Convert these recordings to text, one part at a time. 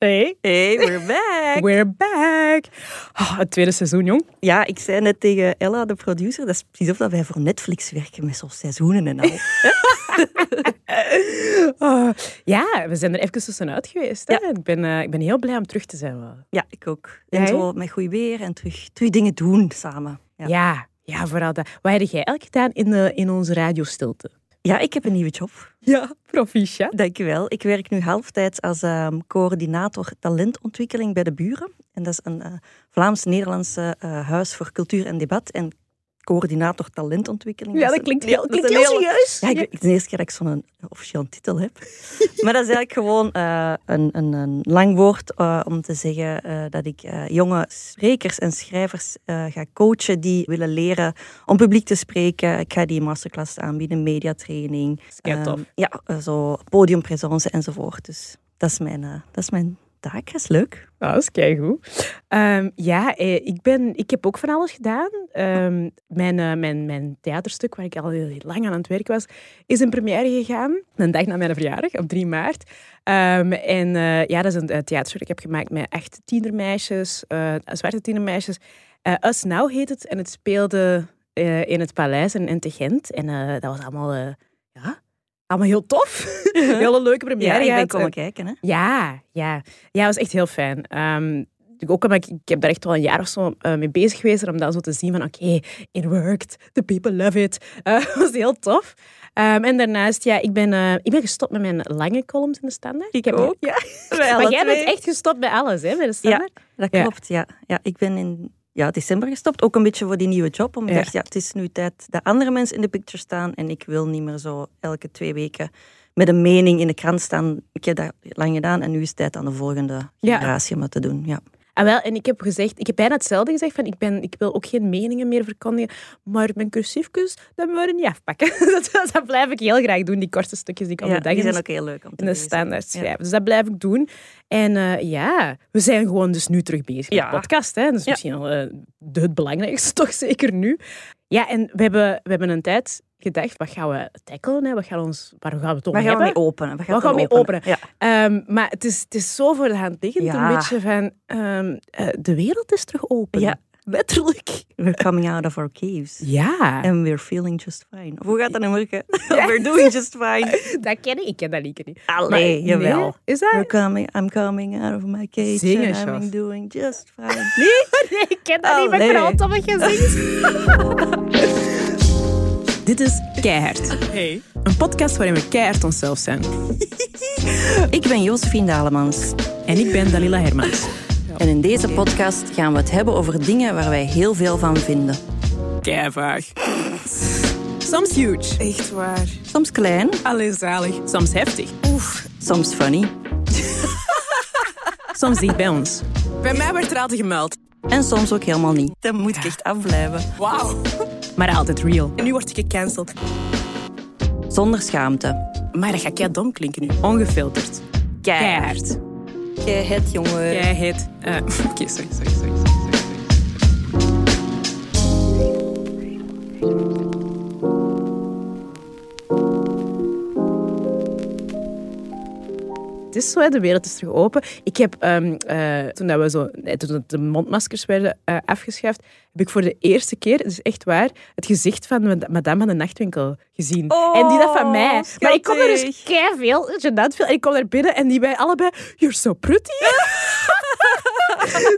Hey. Hey, we're back. We're back. Oh, het tweede seizoen, jong. Ja, ik zei net tegen Ella, de producer, dat is precies of dat wij voor Netflix werken met zo'n seizoenen en al. Oh, ja, we zijn er even tussenuit geweest. Hè? Ja. Ik, ben, eh, ik ben heel blij om terug te zijn. wel. Ja, ik ook. En Jij? zo met goed weer en terug, terug dingen doen samen. Ja. Ja. ja, vooral dat. Wat heb jij elk gedaan in, de, in onze radiostilte? Ja, ik heb een nieuwe job. Ja, proficiat. Dankjewel. Ik werk nu halftijds als ehm, coördinator talentontwikkeling bij de Buren. En dat is een eh, Vlaams-Nederlandse eh, huis voor cultuur en debat. En coördinator talentontwikkeling. Ja, dat klinkt heel, dat klinkt heel serieus. Ja, ik, het is de eerste keer dat ik zo'n officiële titel heb. maar dat is eigenlijk gewoon eh, een, een, een lang woord eh, om te zeggen eh, dat ik eh, jonge sprekers en schrijvers eh, ga coachen die willen leren om publiek te spreken. Ik ga die masterclass aanbieden, mediatraining. tof. Ehm, ja, eh, zo podiumpresence enzovoort. Dus dat is mijn, eh, dat is mijn taak. Dat is leuk. Ah, dat is keigoed. Ehm, ja, eh, ik, ben, ik heb ook van alles gedaan. Ehm, mijn, eh, mijn, mijn theaterstuk, waar ik al heel, lang aan het werken was, is in première gegaan. Een dag na mijn verjaardag, op 3 maart. Ehm, en eh, ja, dat is een theaterstuk dat ik heb gemaakt met echt tienermeisjes, zwarte tienermeisjes. Us Now heet het. En het speelde in het paleis in, te Gent. En dat was allemaal, ja, allemaal heel tof. Hele leuke première Ja, ik ben komen kijken. Hè. Ja, ja. Ja, dat was echt heel fijn. Ehm, ook ik, ik heb daar echt wel een jaar of zo eh, mee bezig geweest. Om dan zo te zien van, oké, it worked. The people love it. Eh, dat was heel tof. Ehm, en daarnaast, ja, ik ben, eh, ik ben gestopt met mijn lange columns in de standaard. Ik heb ook. Ja. Maar jij bent echt gestopt bij alles, hè, bij de standaard? Dat Ja. klopt, ja. ja. Ik ben in ja, december gestopt, ook een beetje voor die nieuwe job. Omdat ik Ja. het is nu tijd dat andere mensen in de picture staan en ik wil niet meer zo elke twee weken met een mening in de krant staan. Ik heb dat lang gedaan en nu is het tijd aan de volgende Ja. generatie om dat te doen. Ja. Ah, wel, en ik heb gezegd, ik heb bijna hetzelfde gezegd, van ik, ben, ik wil ook geen meningen meer verkondigen, maar mijn cursiefjes, dat moeten we niet afpakken. dat, dat blijf ik heel graag doen, die korte stukjes die ik op Ja, de dag die in de zijn ook heel leuk om te in de standaard Ja. schrijven. Dus dat blijf ik doen. En eh, ja, we zijn gewoon dus nu terug bezig Ja. met de podcast. Hè. Dat is Ja. misschien al eh, het belangrijkste, toch zeker nu. Ja, en we hebben, we hebben een tijd gedacht, wat gaan we tackelen? Hè? Wat gaan we ons, waar gaan we het over gaan we mee openen? Waar gaan we mee openen? Ja. Ehm, maar het is, het is zo voor de hand liggend, Ja. een beetje van... ehm, eh, de wereld is terug open. Ja. Letterlijk. We're coming out of our caves. Ja, And we're feeling just fine. Of hoe gaat dat nou werken? We're doing just fine. dat ken ik. Ik ken dat niet. Allee, Maar- jawel. Nee? Is dat? We're coming, I'm coming out of my cage Zing and. I'm doing just fine. Nee, ik ken dat niet, maar ik ben altijd wat je zingt. Dit is Keihard. Hey. Een podcast waarin we keihard onszelf zijn. Ik ben Josephine Dalemans. En ik ben Dalila Hermans. En in deze podcast gaan we het hebben over dingen waar wij heel veel van vinden. Keivaag. Soms huge, Echt waar. Soms klein, Alleen zalig. soms heftig, soms funny soms dicht bij ons. Bij mij werd er altijd gemeld. en soms ook helemaal niet. Dan moet ik echt afblijven. Wauw. Maar altijd real. En nu word ik gecanceld. Zonder schaamte. Maar dat gaat kei dom klinken nu. Ongefilterd. Keihard. Jij het, jongen. Jij heet... eh, Oké, sorry, sorry, sorry, sorry. Het is zo, de wereld is terug open. Ik heb, ehm, eh, toen, dat we zo, nee, toen de mondmaskers werden eh, afgeschaft, heb ik voor de eerste keer, het is echt waar, het gezicht van mad- madame van de nachtwinkel gezien. Oh, en die dat van mij. Maar ik kom er dus kei veel, gênant veel. En ik kom daar binnen en die bij allebei, you're so pretty.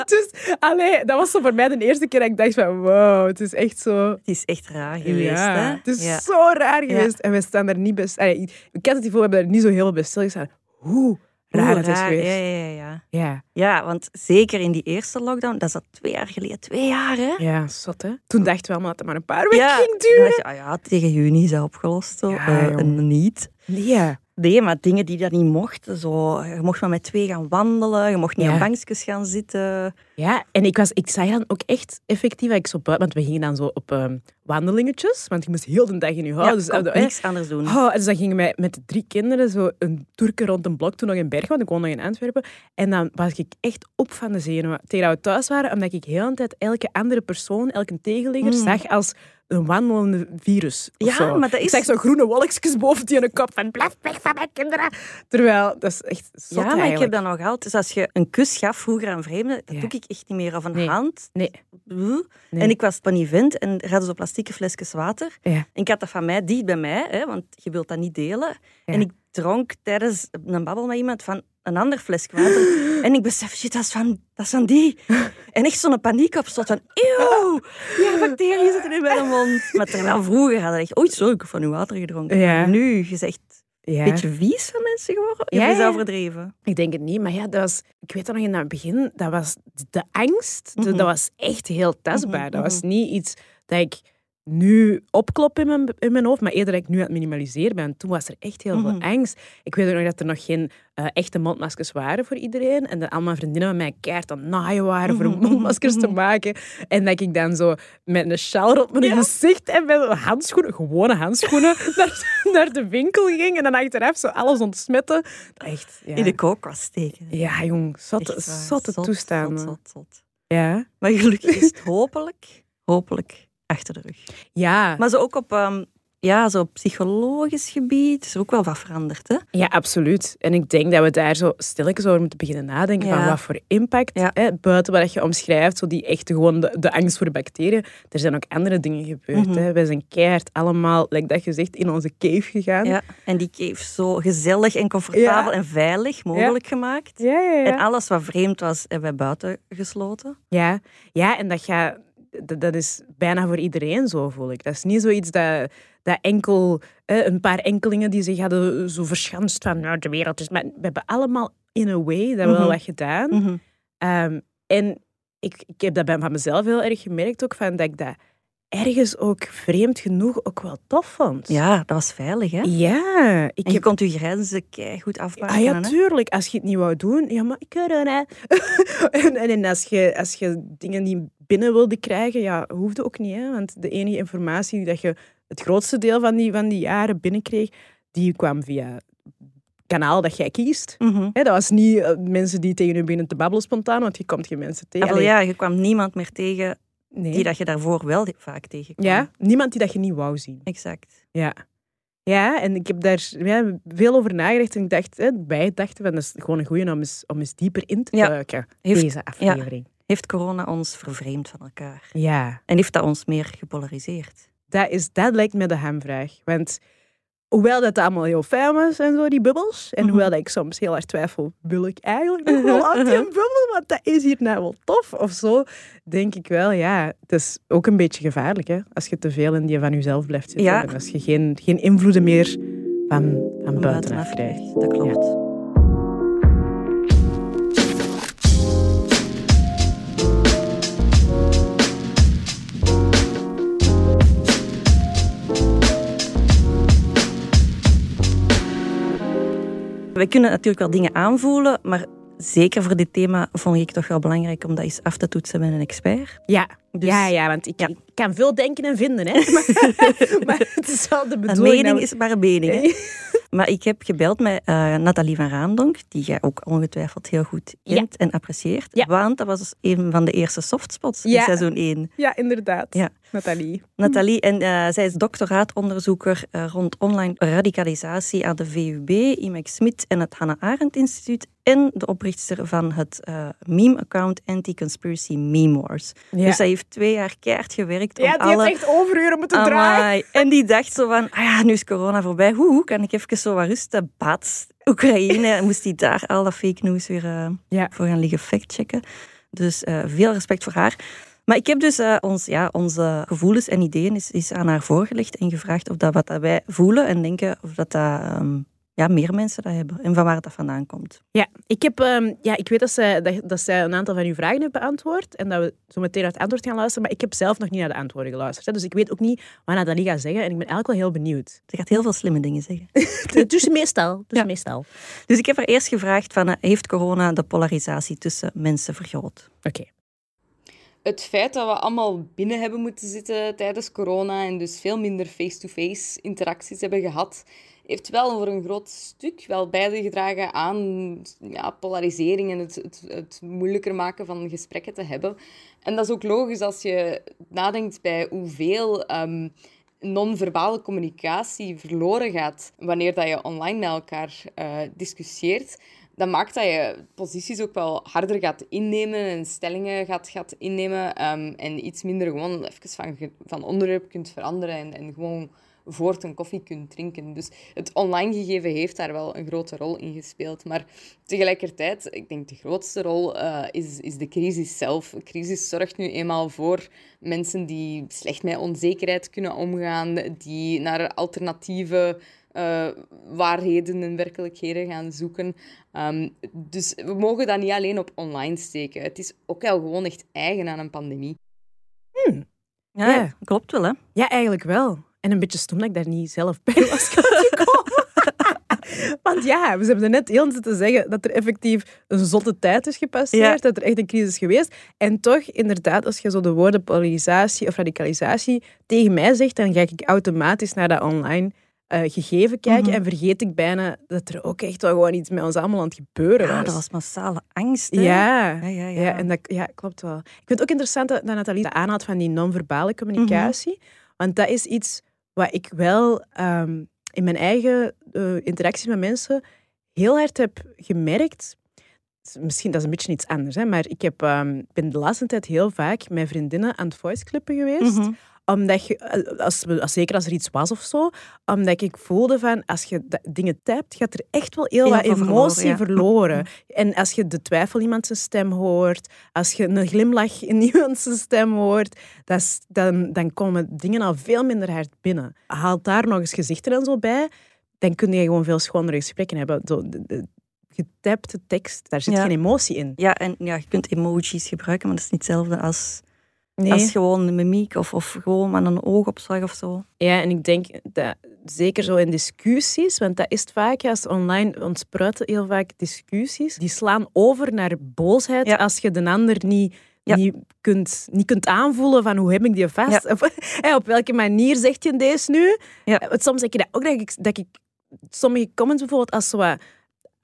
dus, allee, dat was zo voor mij de eerste keer dat ik dacht van, wow, het is echt zo... Het is echt raar geweest, ja, hè? het is Ja. zo raar geweest. En we staan daar niet best... Allee, ik ik had het gevoel, we hebben er niet zo heel veel bij stilgestaan. Hoe raar het is geweest. Ja, ja, ja. Ja. ja, want zeker in die eerste lockdown, dat is al twee jaar geleden. Twee jaar, hè? Ja, zot hè. Toen dachten we allemaal dat het maar een paar weken Ja, ging duren. dacht je, ah ja, tegen juni is dat opgelost. Zo. Ja, Eh, niet. Nee. Nee, maar dingen die dat niet mochten. Zo, je mocht maar met twee gaan wandelen. Je mocht niet Ja. aan bankjes gaan zitten. Ja, en ik, was, ik zag dan ook echt effectief, dat ik zo buiten, want we gingen dan zo op ehm, wandelingetjes, want je moest heel de dag in je Ja, huis. kon dus, eh, niks anders doen. Oh, dus dan gingen wij met drie kinderen zo een toerke rond een blok, toen nog in Berg, want ik woonde nog in Antwerpen. En dan was ik echt op van de zenuwen tegen dat we thuis waren, omdat ik heel de tijd elke andere persoon, elke tegenligger, Mm. zag als een wandelende virus. Ja, zo. maar dat Ik is- zag zo groene wolkjes boven die een kop van blijf weg van mijn kinderen. Terwijl, dat is echt zot ja, maar ik heb dat nog altijd. Dus als je een kus gaf vroeger aan vreemden, dat Ja. doe ik echt niet meer. Of een Nee. hand. Nee. Nee. En ik was op een event en er hadden zo plastieke flesjes water. Ja. En ik had dat van mij dicht bij mij, hè, want je wilt dat niet delen. Ja. En ik dronk tijdens een babbel met iemand van een ander flesje water. en ik besef, shit, dat is van, dat is van die. En echt zo'n paniekopstoot van, eeuw, ja, bacteriën zitten in mijn mond. Maar terwijl vroeger hadden we echt, ooit ik heb van uw water gedronken. Ja. Nu, je zegt, Ja. een beetje vies van mensen geworden? Ja, Ja, is dat overdreven? Ik denk het niet, maar ja, dat was, ik weet dat nog in het begin, dat was de angst, de- Mhm. dat was echt heel tastbaar. Mhm, Dat was niet iets dat ik nu opklop in mijn, in mijn hoofd, maar eerder dat ik nu aan het minimaliseren ben. Toen was er echt heel Mhm. veel angst. Ik weet ook nog dat er nog geen eh, echte mondmaskers waren voor iedereen en dat allemaal vriendinnen van mij keihard aan het naaien waren voor Mhm, mondmaskers te mhm. maken. En dat ik dan zo met een sjaal rond mijn gezicht en met handschoenen, gewone handschoenen, naar, naar de winkel ging en dan achteraf zo alles ontsmetten. Echt, ja. In de kookwas steken. Ja, jong, zotte, zotte Zot, toestanden. Zot. Ja. Maar gelukkig is het hopelijk, hopelijk achter de rug. Ja. Maar zo ook op, ehm, ja, zo op psychologisch gebied is er ook wel wat veranderd. Hè? ja, absoluut. En ik denk dat we daar zo stilletjes over moeten beginnen nadenken van wat voor impact, Ja. hè, buiten wat je omschrijft, zo die echte gewoon de, de angst voor bacteriën. Er zijn ook andere dingen gebeurd. Hè. Wij zijn keihard allemaal, like dat je zegt, in onze cave gegaan. Ja. En die cave zo gezellig en comfortabel en veilig mogelijk gemaakt. En alles wat vreemd was, hebben wij buiten gesloten. Ja, ja en dat, gaat, dat, dat is bijna voor iedereen zo, voel ik. Dat is niet zoiets dat, dat enkel een paar enkelingen die zich hadden zo verschanst van nou, de wereld is... Maar we hebben allemaal in a way dat wel Mhm. wat gedaan. Ehm, en ik, ik heb dat bij van mezelf heel erg gemerkt ook, van dat ik dat ergens ook vreemd genoeg ook wel tof vond. Ja, dat was veilig. Hè? Ja, ik En je heb kon je grenzen goed afbakenen. Ah ja, hè? tuurlijk. Als je het niet wou doen, ja, maar ik corona. en, en, en als, je, als je dingen niet binnen wilde krijgen, ja, hoefde ook niet. Hè? Want de enige informatie dat je het grootste deel van die, van die jaren binnenkreeg, die kwam via het kanaal dat jij kiest. Mhm. Hè, dat was niet eh, mensen die tegen je beginnen te babbelen spontaan, want je komt geen mensen tegen. Ah, Allee, ja, je kwam niemand meer tegen nee. die dat je daarvoor wel vaak tegenkwam. ja, niemand die dat je niet wou zien. Exact. Ja. Ja, en ik heb daar ja, veel over nagedacht. En ik dacht, hè, wij dachten, van, dat is gewoon een goeie om eens, om eens dieper in te Ja. duiken. Heeft- deze aflevering. Heeft corona ons vervreemd van elkaar? Ja, En heeft dat ons meer gepolariseerd? dat, is, dat lijkt me de hamvraag. Want hoewel dat allemaal heel fijn was en zo, die bubbels, en Mhm. hoewel dat ik soms heel erg twijfel, wil ik eigenlijk nog wel aan die bubbel, want dat is hier nou wel tof of zo, denk ik wel, ja, het is ook een beetje gevaarlijk, hè, als je te veel in die van jezelf blijft zitten. Ja. En als je geen, geen invloeden meer van, van Van buitenaf krijgt. krijgt. Dat klopt. We kunnen natuurlijk wel dingen aanvoelen, maar zeker voor dit thema vond ik toch wel belangrijk om dat eens af te toetsen met een expert. Ja, Dus- ja, ja, want ik, Ja. Ik kan veel denken en vinden, hè. Maar, maar het is wel de Een bedoeling. mening dat is maar een mening. hè. Maar ik heb gebeld met eh, Nathalie van Raandonk, die jij ook ongetwijfeld heel goed kent en apprecieert. Ja. Want dat was dus een van de eerste softspots in seizoen 1. we- Ja, inderdaad. Ja. Nathalie. Nathalie, en eh, zij is doctoraatonderzoeker eh, rond online radicalisatie aan de VUB, IMEX Smit en het Hannah Arendt Instituut. En de oprichter van het meme-account Anti-Conspiracy Meme Wars. Dus zij heeft twee jaar keihard gewerkt ja, die alle... heeft echt overuren moeten draaien. Amai. En die dacht zo van, ah ja, nu is corona voorbij. Hoe, hoe kan ik even zo wat rusten? Bad, Oekraïne. Moest die daar al dat fake news weer eh, Ja. voor gaan liggen factchecken. Dus eh, veel respect voor haar. Maar ik heb dus eh, ons, ja, onze gevoelens en ideeën is, is aan haar voorgelegd en gevraagd of dat wat dat wij voelen en denken of dat, dat ehm, ja, meer mensen dat hebben en van waar dat vandaan komt. Ja, ik, heb, ehm, ja, ik weet dat zij, dat, dat zij een aantal van uw vragen heeft beantwoord en dat we zo meteen naar het antwoord gaan luisteren, maar ik heb zelf nog niet naar de antwoorden geluisterd. Hè, dus ik weet ook niet wat Nathalie gaat zeggen en ik ben eigenlijk wel heel benieuwd. Ze gaat heel veel slimme dingen zeggen. dus meestal. Dus Ja. meestal. Dus ik heb haar eerst gevraagd van, eh, heeft corona de polarisatie tussen mensen vergroot? Oké. het feit dat we allemaal binnen hebben moeten zitten tijdens corona en dus veel minder face-to-face interacties hebben gehad, heeft wel voor een groot stuk wel bijgedragen aan ja, polarisering en het, het, het moeilijker maken van gesprekken te hebben. En dat is ook logisch als je nadenkt bij hoeveel ehm, non-verbale communicatie verloren gaat wanneer dat je online met elkaar uh, discussieert dat maakt dat je posities ook wel harder gaat innemen en stellingen gaat, gaat innemen. Ehm, en iets minder gewoon even van, van onderwerp kunt veranderen en, en gewoon voort een koffie kunt drinken. Dus het online gegeven heeft daar wel een grote rol in gespeeld. Maar tegelijkertijd, ik denk de grootste rol uh, is, is de crisis zelf. De crisis zorgt nu eenmaal voor mensen die slecht met onzekerheid kunnen omgaan, die naar alternatieve uh, waarheden en werkelijkheden gaan zoeken. Um, dus we mogen dat niet alleen op online steken. Het is ook wel gewoon echt eigen aan een pandemie. Hmm. Ja, ja, klopt wel, hè? Ja, eigenlijk wel. En een beetje stom dat ik daar niet zelf bij was gekomen. Want ja, we hebben net heel te zeggen dat er effectief een zotte tijd is gepasseerd, dat er echt een crisis is geweest. En toch, inderdaad, als je zo de woorden polarisatie of radicalisatie tegen mij zegt, dan ga ik automatisch naar dat online uh, gegeven kijken mhm. en vergeet ik bijna dat er ook echt wel gewoon iets met ons allemaal aan het gebeuren was. Ja, dat was massale angst. Ja, ja, ja. ja, en dat, ja, klopt wel. Ik vind het ook interessant dat, dat Nathalie aanhaalt van die non-verbale communicatie. Mhm. Want dat is iets wat ik wel um, in mijn eigen uh, interacties met mensen heel hard heb gemerkt. Misschien dat is een beetje iets anders, hè, maar ik heb, um, ben de laatste tijd heel vaak met vriendinnen aan het voice clippen geweest. Mm omdat je, als, als, zeker als er iets was of zo, omdat ik voelde van, als je dingen typt, gaat er echt wel heel, wat emotie verloren. En als je de twijfel in iemand zijn stem hoort, als je een glimlach in iemand zijn stem hoort, dat dan, dan komen dingen al veel minder hard binnen. Haal daar nog eens gezichten en zo bij, dan kun je gewoon veel schonere gesprekken hebben. De, de, getypte tekst, daar zit geen emotie in. Ja, en ja, je kunt emojis gebruiken, maar dat is niet hetzelfde als Nee. Als gewoon een mimiek of, of gewoon met een oogopslag of zo. Ja, en ik denk dat zeker zo in discussies, want dat is het vaak, als online ontspruiten heel vaak discussies, die slaan over naar boosheid als je de ander niet, niet, kunt, niet kunt aanvoelen van hoe heb ik die vast? Of, op welke manier zegt je deze nu? Soms denk je dat ook dat ik, dat ik sommige comments bijvoorbeeld als zo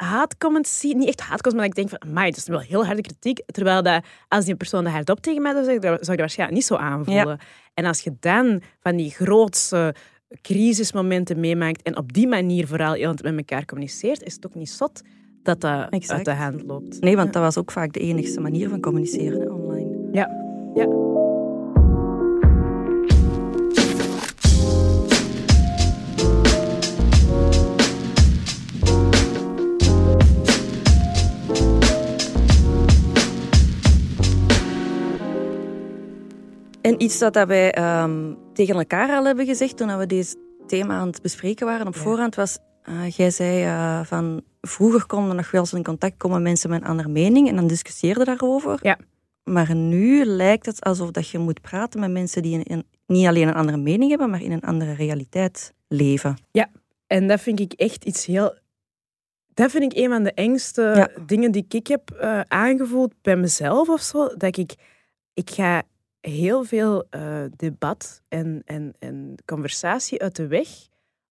haatcomments zie. Niet echt haatcomments, maar ik denk van, amai, dat is wel heel harde kritiek. Terwijl dat, als die persoon dat hardop tegen mij zou zeggen, zou ik dat waarschijnlijk niet zo aanvoelen. En als je dan van die grootste crisismomenten meemaakt en op die manier vooral iemand met elkaar communiceert, is het ook niet zot dat dat uit de hand loopt. Nee, want dat was ook vaak de enigste manier van communiceren online. Ja, ja. En iets dat wij um, tegen elkaar al hebben gezegd toen we deze thema aan het bespreken waren op voorhand was... Uh, jij zei uh, van vroeger konden nog wel eens in contact komen mensen met een andere mening en dan discussieerden daarover. Ja. Maar nu lijkt het alsof dat je moet praten met mensen die een, niet alleen een andere mening hebben, maar in een andere realiteit leven. Ja, en dat vind ik echt iets heel dat vind ik een van de engste dingen die ik heb uh, aangevoeld bij mezelf of zo. Dat ik, ik ga heel veel uh, debat en, en, en conversatie uit de weg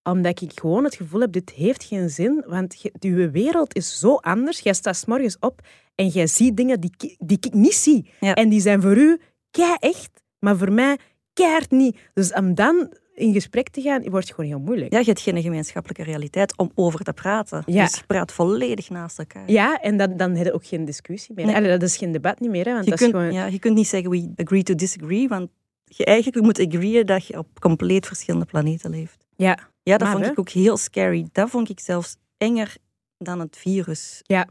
omdat ik gewoon het gevoel heb, dit heeft geen zin, want je, uw wereld is zo anders. Jij staat s morgens op en jij ziet dingen die, die ik niet zie. En die zijn voor u kei echt, maar voor mij keihard niet. Dus om dan in gesprek te gaan, wordt gewoon heel moeilijk. Ja, je hebt geen gemeenschappelijke realiteit om over te praten. Ja. Dus je praat volledig naast elkaar. Ja, en dan, dan heb je ook geen discussie meer. Nee. dat is geen debat niet meer. Hè, want je, dat kunt, is gewoon... ja, je kunt niet zeggen we agree to disagree, want je eigenlijk moet agreeën dat je op compleet verschillende planeten leeft. Ja, ja dat vond ik ook heel scary. Dat vond ik zelfs enger dan het virus. Ja,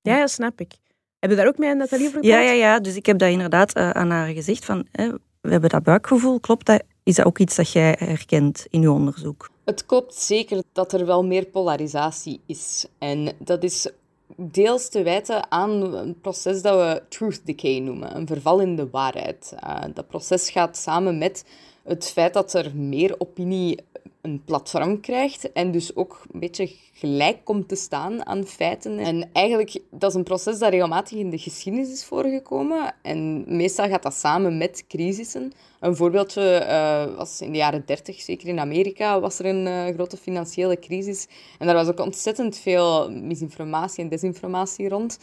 ja dat snap ik. Heb je daar ook mee aan Nathalie over Ja, ja, ja. Dus ik heb dat inderdaad uh, aan haar gezegd. Van, hè, we hebben dat buikgevoel. Klopt dat? Is dat ook iets dat jij herkent in je onderzoek? Het klopt zeker dat er wel meer polarisatie is. En dat is deels te wijten aan een proces dat we truth decay noemen, een verval in de waarheid. Uh, dat proces gaat samen met het feit dat er meer opinie een platform krijgt en dus ook een beetje gelijk komt te staan aan feiten. En eigenlijk, dat is een proces dat regelmatig in de geschiedenis is voorgekomen. En meestal gaat dat samen met crisissen. Een voorbeeldje eh, was in de jaren 30, zeker in Amerika, was er een eh, grote financiële crisis. En daar was ook ontzettend veel misinformatie en desinformatie rond.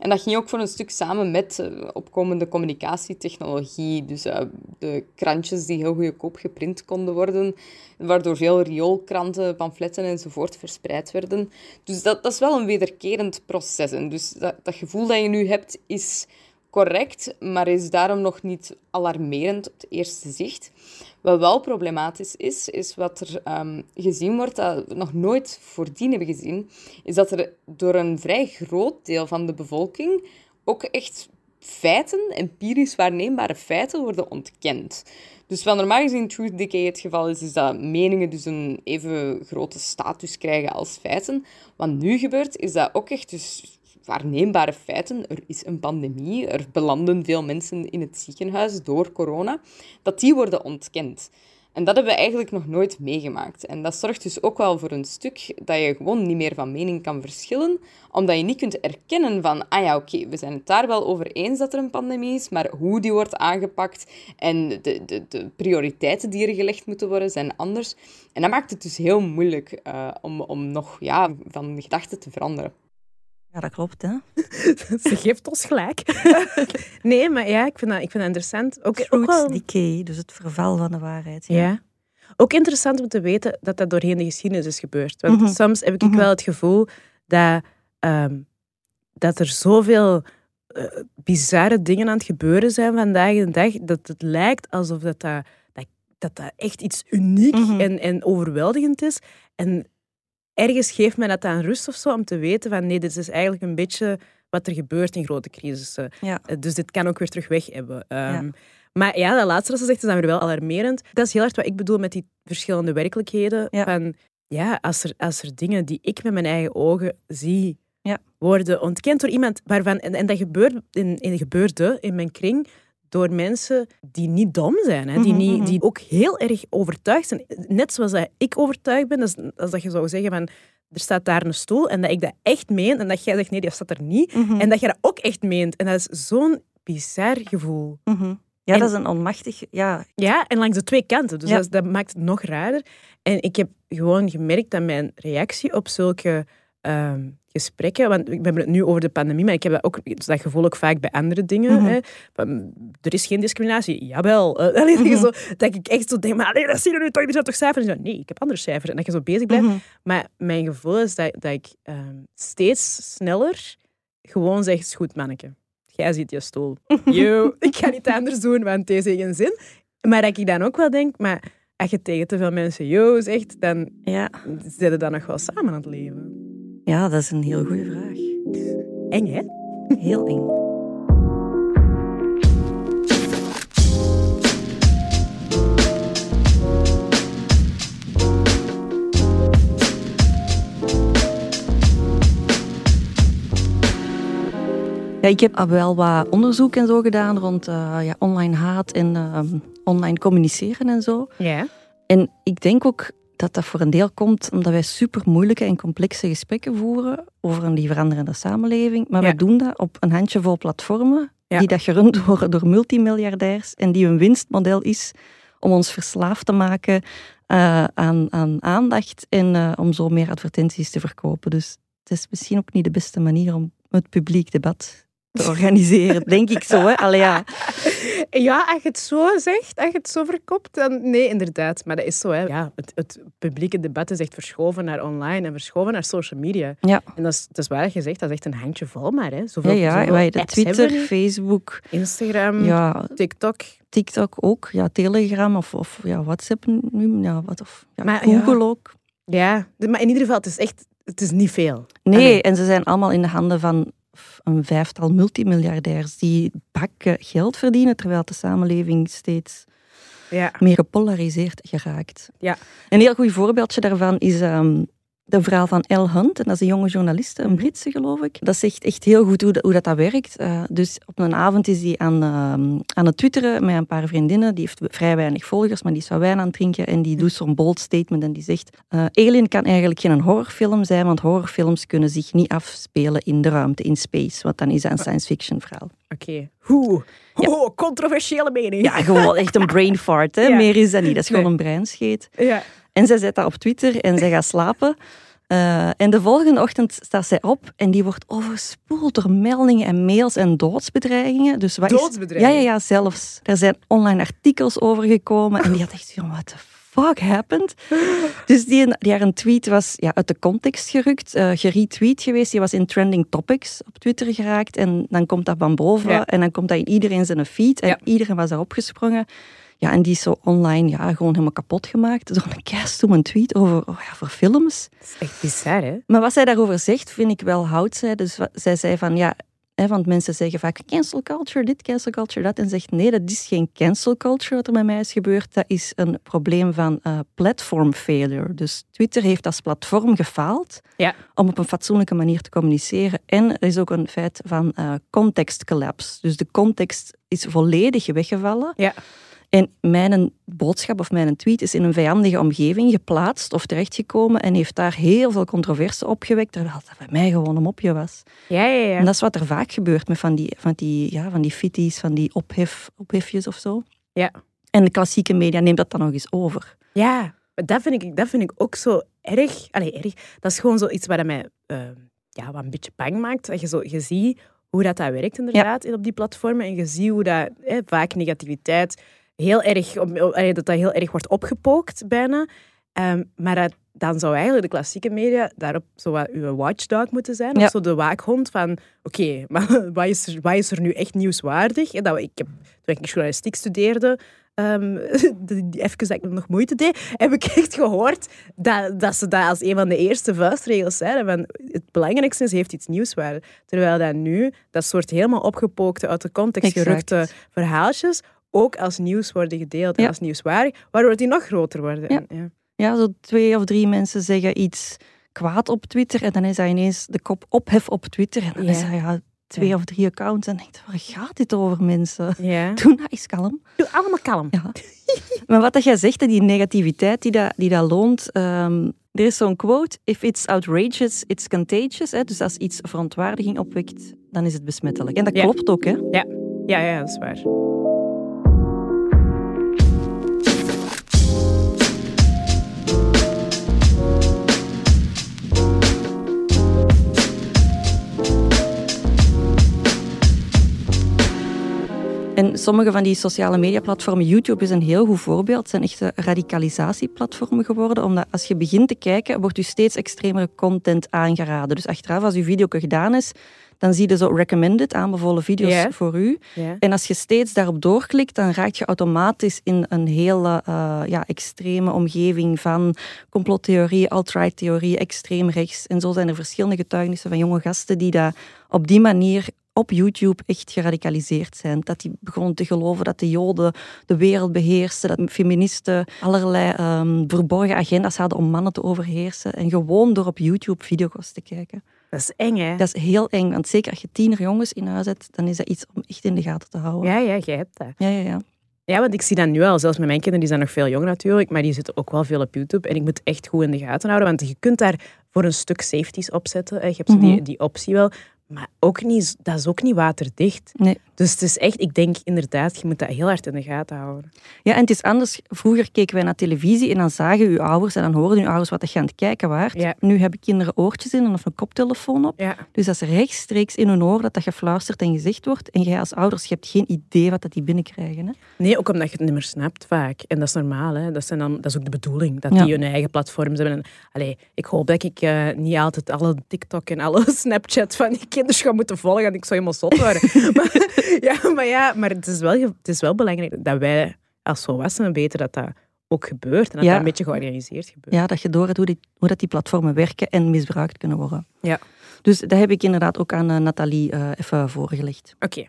En dat ging ook voor een stuk samen met eh, opkomende communicatietechnologie. Dus eh, de krantjes die heel goedkoop geprint konden worden, waardoor veel rioolkranten, pamfletten enzovoort verspreid werden. Dus dat, dat is wel een wederkerend proces. En dus dat, dat gevoel dat je nu hebt is correct, maar is daarom nog niet alarmerend op het eerste zicht. Wat wel problematisch is, is wat er ehm, gezien wordt, dat we nog nooit voordien hebben gezien, is dat er door een vrij groot deel van de bevolking ook echt feiten, empirisch waarneembare feiten, worden ontkend. Dus wat normaal gezien truth decay het geval is, is dat meningen dus een even grote status krijgen als feiten. Wat nu gebeurt, is dat ook echt dus waarneembare feiten. Er is een pandemie, er belanden veel mensen in het ziekenhuis door corona, dat die worden ontkend. En dat hebben we eigenlijk nog nooit meegemaakt. En dat zorgt dus ook wel voor een stuk dat je gewoon niet meer van mening kan verschillen, omdat je niet kunt erkennen van, ah ja, oké, we zijn het daar wel over eens dat er een pandemie is, maar hoe die wordt aangepakt en de, de, de prioriteiten die er gelegd moeten worden zijn anders. En dat maakt het dus heel moeilijk eh, om, om nog ja, van gedachten te veranderen. Ja, dat klopt. Hè? Ze geeft ons gelijk. nee, maar ja, ik vind dat, ik vind dat interessant. Ook, ook wel, decay, dus het verval van de waarheid. ja. Ook interessant om te weten dat dat doorheen de geschiedenis is gebeurd. Want Mhm. soms heb ik Mhm. wel het gevoel dat, ehm, dat er zoveel eh, bizarre dingen aan het gebeuren zijn vandaag de dag, dat het lijkt alsof dat, dat, dat, dat, dat echt iets uniek Mhm. en, en overweldigend is. En ergens geeft mij dat aan rust of zo, om te weten van nee, dit is eigenlijk een beetje wat er gebeurt in grote crisissen. Ja. Eh, Dus dit kan ook weer terug weg hebben. Ehm, Ja. Maar ja, dat laatste dat ze zegt is dan weer wel alarmerend. Dat is heel erg wat ik bedoel met die verschillende werkelijkheden. Ja. Van, ja, als er, als er dingen die ik met mijn eigen ogen zie, Ja. worden ontkend door iemand waarvan... En, en dat gebeurt in, in, gebeurde in mijn kring door mensen die niet dom zijn. Hè? Die, Mhm, niet, mhm. die ook heel erg overtuigd zijn. Net zoals dat ik overtuigd ben. Als dat je zou zeggen van... Er staat daar een stoel en dat ik dat echt meen. En dat jij zegt, nee, die staat er niet. Mhm. En dat je dat ook echt meent. En dat is zo'n bizar gevoel. Ja, En- dat is een onmachtig... Ja, Ja, en langs de twee kanten. Dus Ja. dat, dat maakt het nog raarder. En ik heb gewoon gemerkt dat mijn reactie op zulke ehm, gesprekken... Want we hebben het nu over de pandemie, maar ik heb dat, ook, dat gevoel ook vaak bij andere dingen. Mhm. hè. Van, er is geen discriminatie. Jawel. Eh, allee, Mhm. zo, dat ik echt zo denk, maar allee, dat zie je nu toch, er zijn toch cijfers? En zo, nee, ik heb andere cijfers. En dat je zo bezig blijft. Mhm. Maar mijn gevoel is dat, dat ik ehm, steeds sneller gewoon zeg, is goed, manneke. Jij ziet je stoel. Yo, ik ga niet anders doen, want deze heeft geen zin. Maar dat ik dan ook wel denk, maar als je tegen te veel mensen yo zegt, dan ja. zitten dan nog wel samen aan het leven. Ja, dat is een heel goede vraag. Eng, hè? Heel eng. Ja, ik heb wel wat onderzoek en zo gedaan rond eh, ja, online haat en ehm, online communiceren en zo. Ja. En ik denk ook dat dat voor een deel komt omdat wij super moeilijke en complexe gesprekken voeren over een die veranderende samenleving. Maar wij Ja. doen dat op een handjevol platformen Ja. die dat gerund worden door multimiljardairs en die hun winstmodel is om ons verslaafd te maken eh, aan, aan aandacht en eh, om zo meer advertenties te verkopen. Dus het is misschien ook niet de beste manier om het publiek debat te organiseren, denk ik zo. Hè? Allee, ja. Ja, als je het zo zegt, als je het zo verkopt, dan nee, inderdaad. Maar dat is zo, hè. Ja, het, het publieke debat is echt verschoven naar online en verschoven naar social media. Ja. En dat is, dat is waar je zegt, dat is echt een handje vol maar, hè. Ja, Zoveel, ja, wij hebben Twitter. Facebook, Instagram, ja, TikTok. TikTok ook, ja, Telegram of, of ja, WhatsApp nu, ja, wat, of ja, Maar Google ja. ook. Ja, maar in ieder geval, het is echt, het is niet veel. Nee, Allee. en ze zijn allemaal in de handen van een vijftal multimiljardairs die bakken geld verdienen, terwijl de samenleving steeds Ja. meer gepolariseerd geraakt. Ja. Een heel goed voorbeeldje daarvan is ehm, de verhaal van Elle Hunt. En dat is een jonge journaliste, een Britse geloof ik. Dat zegt echt heel goed hoe dat, hoe dat, dat werkt. Eh, dus op een avond is hij aan, ehm, aan het twitteren met een paar vriendinnen. Die heeft vrij weinig volgers, maar die is wat wijn aan het drinken. En die doet zo'n bold statement en die zegt... eh, Alien kan eigenlijk geen horrorfilm zijn, want horrorfilms kunnen zich niet afspelen in de ruimte, in space. Want dan is dat een science fiction verhaal. Oké. Hoe? Oh, controversiële mening. Ja, gewoon echt een brain fart. Hè? Ja. Meer is dat niet. Dat is gewoon Nee. een breinscheet. Ja. En zij zet dat op Twitter en zij gaat slapen. Eh, en de volgende ochtend staat zij op en die wordt overspoeld door meldingen en mails en doodsbedreigingen. Dus wat is- Doodsbedreigingen? Ja, ja, ja, zelfs. Er zijn online artikels over gekomen en die had echt van, what the fuck happened? Dus die, die haar een tweet was ja, uit de context gerukt, eh geretweet geweest. Die was in trending topics op Twitter geraakt en dan komt dat van boven Ja. en dan komt dat in iedereen zijn feed en Ja. iedereen was daarop gesprongen. Ja, en die is zo online ja, gewoon helemaal kapot gemaakt door een keistoeme tweet over oh ja, voor films. Dat is echt bizar, hè? Maar wat zij daarover zegt, vind ik wel hout. Zij. Dus zij zei van ja, hè, want mensen zeggen vaak cancel culture, dit, cancel culture, dat. En zegt nee, dat is geen cancel culture wat er met mij is gebeurd. Dat is een probleem van eh, platform failure. Dus Twitter heeft als platform gefaald Ja. om op een fatsoenlijke manier te communiceren. En er is ook een feit van eh context collapse. Dus de context is volledig weggevallen. Ja. En mijn boodschap of mijn tweet is in een vijandige omgeving geplaatst of terechtgekomen en heeft daar heel veel controverse opgewekt, terwijl dat bij mij gewoon een mopje was. Ja, ja, ja. En dat is wat er vaak gebeurt met van die, van die, ja, van die fitties, van die ophef, ophefjes of zo. Ja. En de klassieke media neemt dat dan nog eens over. Ja, maar dat vind ik, dat vind ik ook zo erg. Allee, erg. Dat is gewoon zoiets wat mij eh, ja, wat een beetje bang maakt. Dat je, zo, je ziet hoe dat, dat werkt inderdaad in op die platformen. En je ziet hoe dat, eh, vaak negativiteit heel erg, dat dat heel erg wordt opgepookt bijna. Ehm, maar dat, dan zou eigenlijk de klassieke media daarop zo wat uw watchdog moeten zijn. Ja. Of zo de waakhond van, oké, maar wat is, er, wat is er nu echt nieuwswaardig? En dat, ik heb, toen ik journalistiek studeerde, die, die, even dat ik nog moeite deed, heb ik echt gehoord dat, dat ze dat als een van de eerste vuistregels zeiden. Van, het belangrijkste is, heeft iets nieuwswaarde. Terwijl dat nu, dat soort helemaal opgepookte, uit de context gerukte verhaaltjes, ook als nieuws worden gedeeld en Ja. als nieuwswaardig, waardoor die nog groter worden. Ja. En, ja. Ja, zo twee of drie mensen zeggen iets kwaad op Twitter en dan is dat ineens de kop ophef op Twitter. En dan is dat ja, twee of drie accounts en denkt, waar gaat dit over mensen? Ja. Doe nou eens kalm. Doe allemaal kalm. Ja. Maar wat dat jij zegt, die negativiteit die dat, die dat loont. ehm, er is zo'n quote: If it's outrageous, it's contagious. Hè? Dus als iets verontwaardiging opwekt, dan is het besmettelijk. En dat Ja. klopt ook. Hè? Ja, ja, ja dat is waar. Sommige van die sociale mediaplatformen, YouTube is een heel goed voorbeeld, zijn echte radicalisatieplatformen geworden. Omdat als je begint te kijken, wordt je steeds extremere content aangeraden. Dus achteraf, als je video gedaan is, dan zie je zo recommended, aanbevolen video's voor u. En als je steeds daarop doorklikt, dan raak je automatisch in een hele eh, ja, extreme omgeving van complottheorieën, alt-right theorieën, extreem rechts. En zo zijn er verschillende getuigenissen van jonge gasten die daar op die manier op YouTube echt geradicaliseerd zijn. Dat die begonnen te geloven dat de Joden de wereld beheersen, dat feministen allerlei ehm, verborgen agenda's hadden om mannen te overheersen. En gewoon door op YouTube video's te kijken. Dat is eng, hè? Dat is heel eng, want zeker als je tiener jongens in huis hebt, dan is dat iets om echt in de gaten te houden. Ja, ja, jij hebt dat. Ja, ja, ja. Ja, want ik zie dat nu al, zelfs met mijn kinderen, die zijn nog veel jonger natuurlijk, maar die zitten ook wel veel op YouTube. En ik moet echt goed in de gaten houden, want je kunt daar voor een stuk safeties opzetten. Je hebt zo die, Mhm. die optie wel, maar ook niet, dat is ook niet waterdicht. Nee. Dus het is echt, ik denk inderdaad, je moet dat heel hard in de gaten houden. Ja, en het is anders. Vroeger keken wij naar televisie en dan zagen uw ouders en dan hoorden uw ouders wat je aan het kijken waart. Ja. Nu hebben kinderen oortjes in of een koptelefoon op. Ja. Dus dat is rechtstreeks in hun oor dat dat gefluisterd en gezegd wordt. En jij als ouders, je hebt geen idee wat dat die binnenkrijgen. Hè? Nee, ook omdat je het niet meer snapt vaak. En dat is normaal. Hè. Dat, zijn dan, dat is ook de bedoeling, dat Ja. die hun eigen platforms hebben. En, allee, ik hoop dat ik eh, niet altijd alle TikTok en alle Snapchat van die kinderen ga moeten volgen. En ik zou helemaal zot worden. maar, ja, maar ja, maar het is, wel, het is wel belangrijk dat wij als volwassenen weten dat dat ook gebeurt. En dat Ja. dat een beetje georganiseerd gebeurt. Ja, dat je door hebt hoe, die, hoe dat die platformen werken en misbruikt kunnen worden. Ja. Dus dat heb ik inderdaad ook aan eh, Nathalie eh, even voorgelegd. Oké.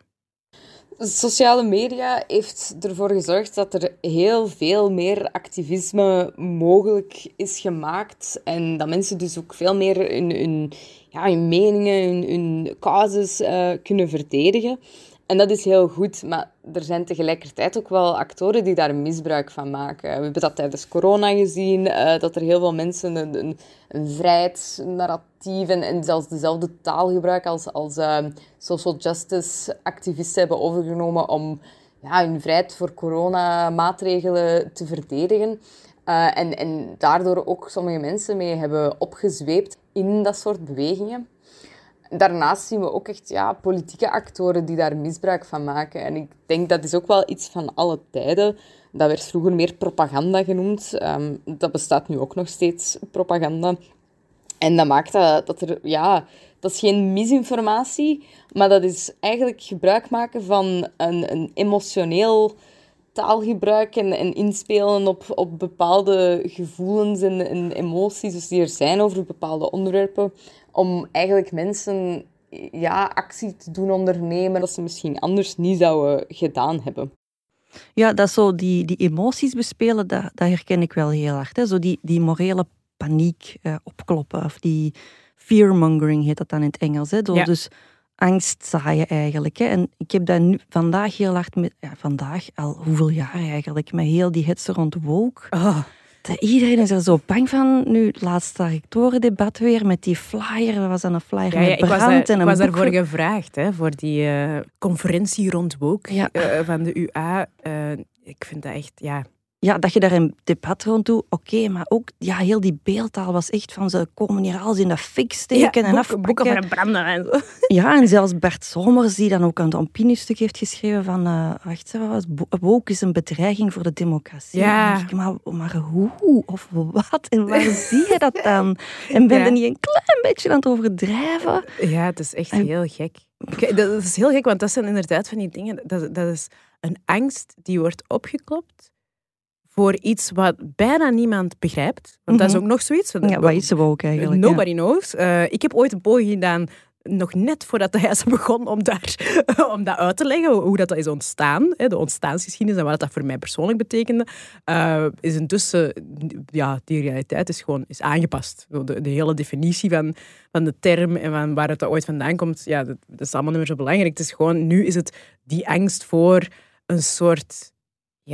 Sociale media heeft ervoor gezorgd dat er heel veel meer activisme mogelijk is gemaakt. En dat mensen dus ook veel meer hun, hun, ja, hun meningen, hun, hun eh, kunnen verdedigen. En dat is heel goed, maar er zijn tegelijkertijd ook wel actoren die daar misbruik van maken. We hebben dat tijdens corona gezien, eh, dat er heel veel mensen een, een, vrijheidsnarratief en, zelfs dezelfde taal als, als uh, social justice activisten hebben overgenomen om ja, hun vrijheid voor coronamaatregelen te verdedigen. Uh, en, en daardoor ook sommige mensen mee hebben opgezweept in dat soort bewegingen daarnaast zien we ook echt ja, politieke actoren die daar misbruik van maken. En ik denk dat is ook wel iets van alle tijden. Dat werd vroeger meer propaganda genoemd. Um, dat bestaat nu ook nog steeds, propaganda. En dat maakt dat, dat er, ja, dat is geen misinformatie, maar dat is eigenlijk gebruik maken van een, een emotioneel taalgebruik en, en inspelen op, op bepaalde gevoelens en, en emoties dus die er zijn over bepaalde onderwerpen, om eigenlijk mensen ja, actie te doen ondernemen dat ze misschien anders niet zouden gedaan hebben. Ja, dat zo die, die emoties bespelen, dat, dat herken ik wel heel hard. Hè. Zo die, die morele paniek eh, opkloppen, of die fearmongering heet dat dan in het Engels. Hè. ja. Dus angst zaaien eigenlijk. Hè. En ik heb dat nu vandaag heel hard met, ja, vandaag al hoeveel jaar eigenlijk, met heel die hetze rond woke. Oh. Iedereen is er zo bang van. Nu, het laatste rectorendebat weer met die flyer. Dat was dan een flyer ja, met brand ik was, en een Ik was daarvoor gevraagd, hè, voor die uh, conferentie rond woke uh, van de UA. Uh, ik vind dat echt, ja, ja, dat je daar een debat rond doet, oké, maar ook ja, heel die beeldtaal was echt van ze komen hier alles in de fik steken ja, en afpakken. Boeken van branden en zo. Ja, en zelfs Bert Somers, die dan ook een opiniestuk heeft geschreven van, uh, wacht, wat was woke is een bedreiging voor de democratie. Ja. Ik, maar, maar hoe of wat en waar zie je dat dan? En ben je ja. niet een klein beetje aan het overdrijven? Ja, het is echt en, heel gek. Dat is heel gek, want dat zijn inderdaad van die dingen, dat, dat is een angst die wordt opgeklopt voor iets wat bijna niemand begrijpt. Want dat is ook nog zoiets. Ja, wat is ook eigenlijk? Nobody ja. knows. Uh, ik heb ooit een poging gedaan, nog net voordat de huis begon, om, daar, om dat uit te leggen, hoe dat is ontstaan. De ontstaansgeschiedenis en wat dat voor mij persoonlijk betekende. Uh, is intussen, ja, die realiteit is gewoon is aangepast. De, de hele definitie van, van de term en van waar het ooit vandaan komt, ja, dat, dat is allemaal niet meer zo belangrijk. Het is gewoon, nu is het die angst voor een soort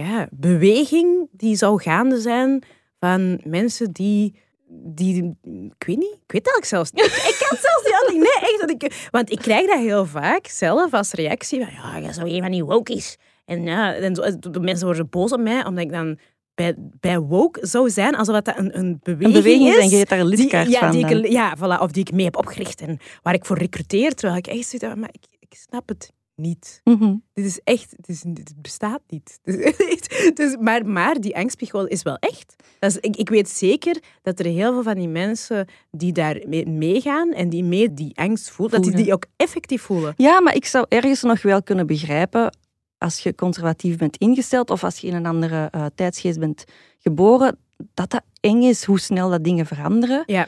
ja, beweging die zou gaande zijn van mensen die, die ik weet niet, ik weet het eigenlijk zelfs niet. Ik kan het zelfs niet Nee, echt. Dat ik, want ik krijg dat heel vaak zelf als reactie van, ja, je zou een van die wokies. En ja, en zo, de mensen worden boos op mij, omdat ik dan bij, bij woke zou zijn, alsof dat een, een beweging, een beweging is. en je hebt daar een lidkaart die, ja, van. Die ik, ja, voilà, of die ik mee heb opgericht en waar ik voor recruteer, terwijl ik echt zit, maar ik, ik snap het niet. Mm -hmm. Dit is echt, dit, is, dit bestaat niet. dus, maar, maar die angstspiegel is wel echt. Dat is, ik, ik weet zeker dat er heel veel van die mensen die daar mee, meegaan en die mee die angst voelen, voelen, dat die die ook effectief voelen. Ja, maar ik zou ergens nog wel kunnen begrijpen als je conservatief bent ingesteld of als je in een andere uh, tijdsgeest bent geboren, dat dat eng is hoe snel dat dingen veranderen. Ja.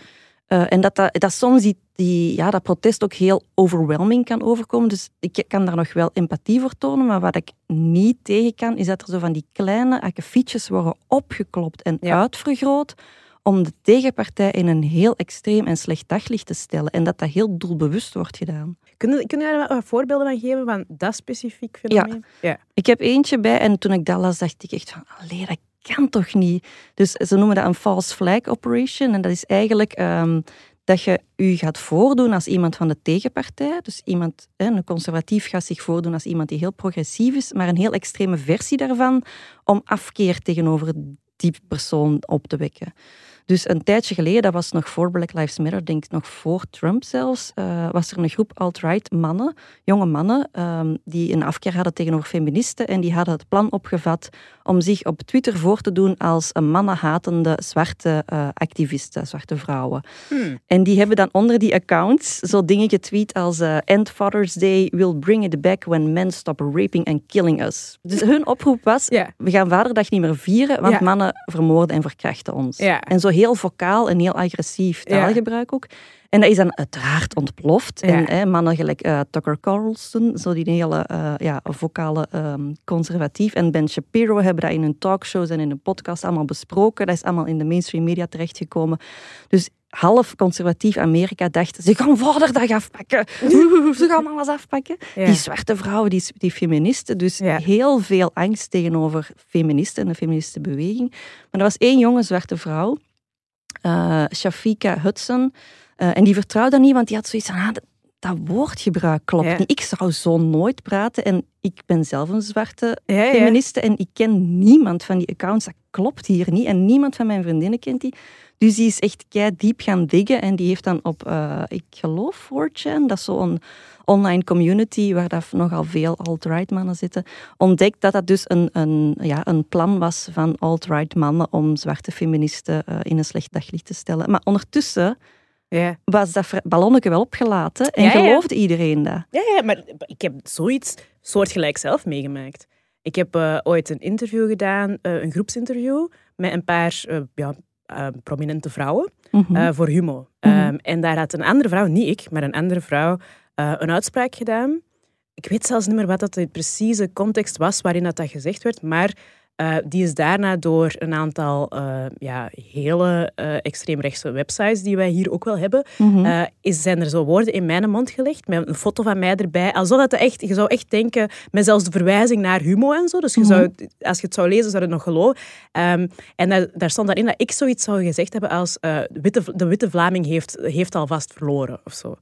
Uh, en dat, dat, dat soms die, die, ja, dat protest ook heel overwhelming kan overkomen. Dus ik kan daar nog wel empathie voor tonen. Maar wat ik niet tegen kan, is dat er zo van die kleine akkefietjes worden opgeklopt en ja. uitvergroot om de tegenpartij in een heel extreem en slecht daglicht te stellen. En dat dat heel doelbewust wordt gedaan. Kunnen, jij er wat voorbeelden van geven van dat specifiek fenomeen? Ja. ja. Ik heb eentje bij en toen ik dat las, dacht ik echt van, allee, dat kan toch niet? Dus ze noemen dat een false flag operation. En dat is eigenlijk um, dat je u gaat voordoen als iemand van de tegenpartij. Dus iemand, een conservatief gaat zich voordoen als iemand die heel progressief is, maar een heel extreme versie daarvan om afkeer tegenover die persoon op te wekken. Dus een tijdje geleden, dat was nog voor Black Lives Matter, denk ik nog voor Trump zelfs, uh, was er een groep alt-right mannen, jonge mannen, um, die een afkeer hadden tegenover feministen en die hadden het plan opgevat om zich op Twitter voor te doen als een mannenhatende zwarte uh, activisten, zwarte vrouwen. Hmm. En die hebben dan onder die accounts zo dingen getweet als uh, End Father's Day will bring it back when men stop raping and killing us. Dus hun oproep was, yeah. we gaan Vaderdag niet meer vieren, want mannen vermoorden en verkrachten ons. En zo heel vocaal en heel agressief taalgebruik ook. En dat is dan uiteraard ontploft. En hè, mannen gelijk eh, Tucker Carlson, zo die hele eh, ja, vocale ehm, conservatief. En Ben Shapiro hebben dat in hun talkshows en in een podcast allemaal besproken. Dat is allemaal in de mainstream media terechtgekomen. Dus half conservatief Amerika dacht, ze gaan vaderdag afpakken. ze gaan alles afpakken. Ja. Die zwarte vrouwen, die, die feministen. Dus Ja. heel veel angst tegenover feministen en de feministenbeweging. Maar er was één jonge zwarte vrouw, eh Shafika Hudson. eh, en die vertrouwde niet, want die had zoiets van... Ah, dat, dat woordgebruik klopt Ja. niet. Ik zou zo nooit praten. En ik ben zelf een zwarte Ja, feministe en ik ken niemand van die accounts. Dat klopt hier niet. En niemand van mijn vriendinnen kent die. Dus die is echt kei diep gaan diggen. En die heeft dan op, eh, ik geloof 4chan, dat is zo'n online community waar dat nogal veel alt-right mannen zitten, ontdekt dat dat dus een, een, ja, een plan was van alt-right mannen om zwarte feministen eh, in een slecht daglicht te stellen. Maar ondertussen Ja. was dat ballonnetje wel opgelaten en Ja, ja. geloofde iedereen dat. Ja, ja, maar ik heb zoiets soortgelijk zelf meegemaakt. Ik heb eh, ooit een interview gedaan, eh, een groepsinterview, met een paar ja, prominente vrouwen Mhm. voor Humo. Mhm. Ehm, en daar had een andere vrouw, niet ik, maar een andere vrouw, eh, een uitspraak gedaan. Ik weet zelfs niet meer wat dat de precieze context was waarin dat, dat gezegd werd, maar eh, die is daarna door een aantal eh, ja, hele eh extreemrechtse websites die wij hier ook wel hebben, Mhm. is, zijn er zo woorden in mijn mond gelegd, met een foto van mij erbij. Alsof dat echt, je zou echt denken, met zelfs de verwijzing naar Humo en zo. Dus je Mhm. zou, als je het zou lezen, zou je het nog geloven. Ehm, en daar, daar stond daarin dat ik zoiets zou gezegd hebben als de, witte, de witte Vlaming heeft, heeft alvast verloren of zo.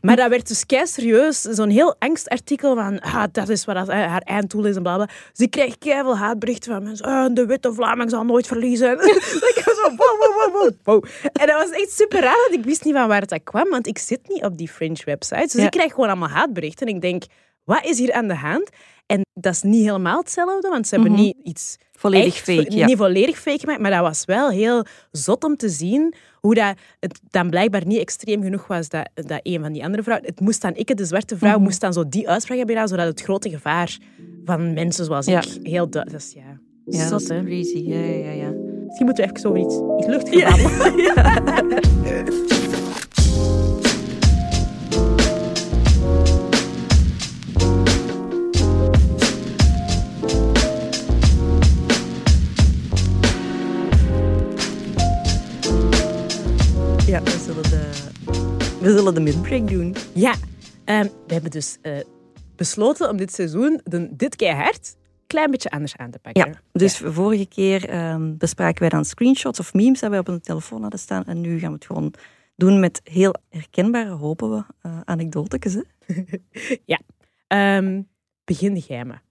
Maar dat werd dus kei serieus, zo'n heel angstartikel van ah, dat is wat haar einddoel is en bla bla. Dus ik kreeg keiveel haatberichten van mensen, ah, de witte Vlaming zal nooit verliezen. ik was zo, wow, wow, wow, wow. En dat was echt super raar, want ik wist niet van waar het dat kwam, want ik zit niet op die fringe websites. Dus Ja. ik krijg gewoon allemaal haatberichten en ik denk, wat is hier aan de hand? En dat is niet helemaal hetzelfde, want ze hebben Mhm. niet iets Volledig echt, fake, ja. Niet volledig fake gemaakt, maar dat was wel heel zot om te zien hoe dat het dan blijkbaar niet extreem genoeg was dat, dat een van die andere vrouwen... Het moest dan, ik, de zwarte vrouw, Mhm. moest dan zo die uitspraak hebben gedaan, zodat het grote gevaar van mensen zoals Ja. ik heel duidelijk... Dat is, ja, Ja, dat zot, is hè. crazy. Ja, ja, ja. Misschien moeten we even over iets, iets babbelen. Ja, we zullen de midbreak doen. Ja, ehm, we hebben dus eh, besloten om dit seizoen de, dit keihard een klein beetje anders aan te pakken. Ja, dus vorige keer ehm, bespraken wij dan screenshots of memes dat wij op onze telefoon hadden staan. En nu gaan we het gewoon doen met heel herkenbare, hopen we, eh anekdotekes. Hè? Ehm, begin jij maar.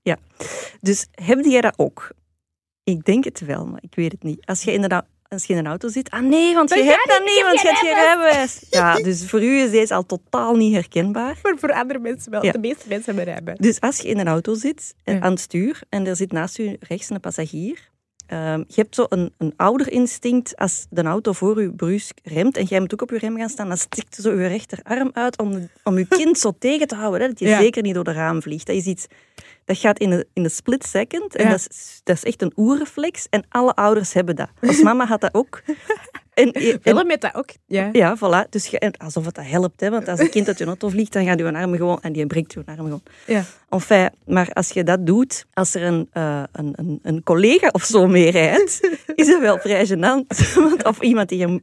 Dus heb jij dat ook? Ik denk het wel, maar ik weet het niet. Als je inderdaad als je in een auto zit, ah nee, want je hebt dat niet, want je heb hebt geen rijbewijs. Ja, dus voor u is deze al totaal niet herkenbaar. Maar voor andere mensen wel. Ja. De meeste mensen hebben rijbewijs. Dus als je in een auto zit, Ja. aan het stuur, en er zit naast u rechts een passagier, ehm, je hebt zo een, een ouderinstinct als de auto voor u brusk remt en jij moet ook op je rem gaan staan, dan stikt zo je rechterarm uit om, om je kind zo tegen te houden, hè, dat je Ja. zeker niet door de raam vliegt. Dat is iets... Dat gaat in een, in een split second. En Ja. dat, is, dat is echt een oerreflex. En alle ouders hebben dat. Als mama had dat ook. En, en- Willem heeft dat ook. Ja. ja, voilà. Dus je, alsof het dat helpt. Hè? Want als een kind uit je auto vliegt, dan gaat je arm gewoon... En die breekt je arm gewoon. Ja. Enfin, maar als je dat doet, als er een, eh, een, een, een collega of zo mee rijdt, is dat wel vrij gênant. Want, of iemand die je,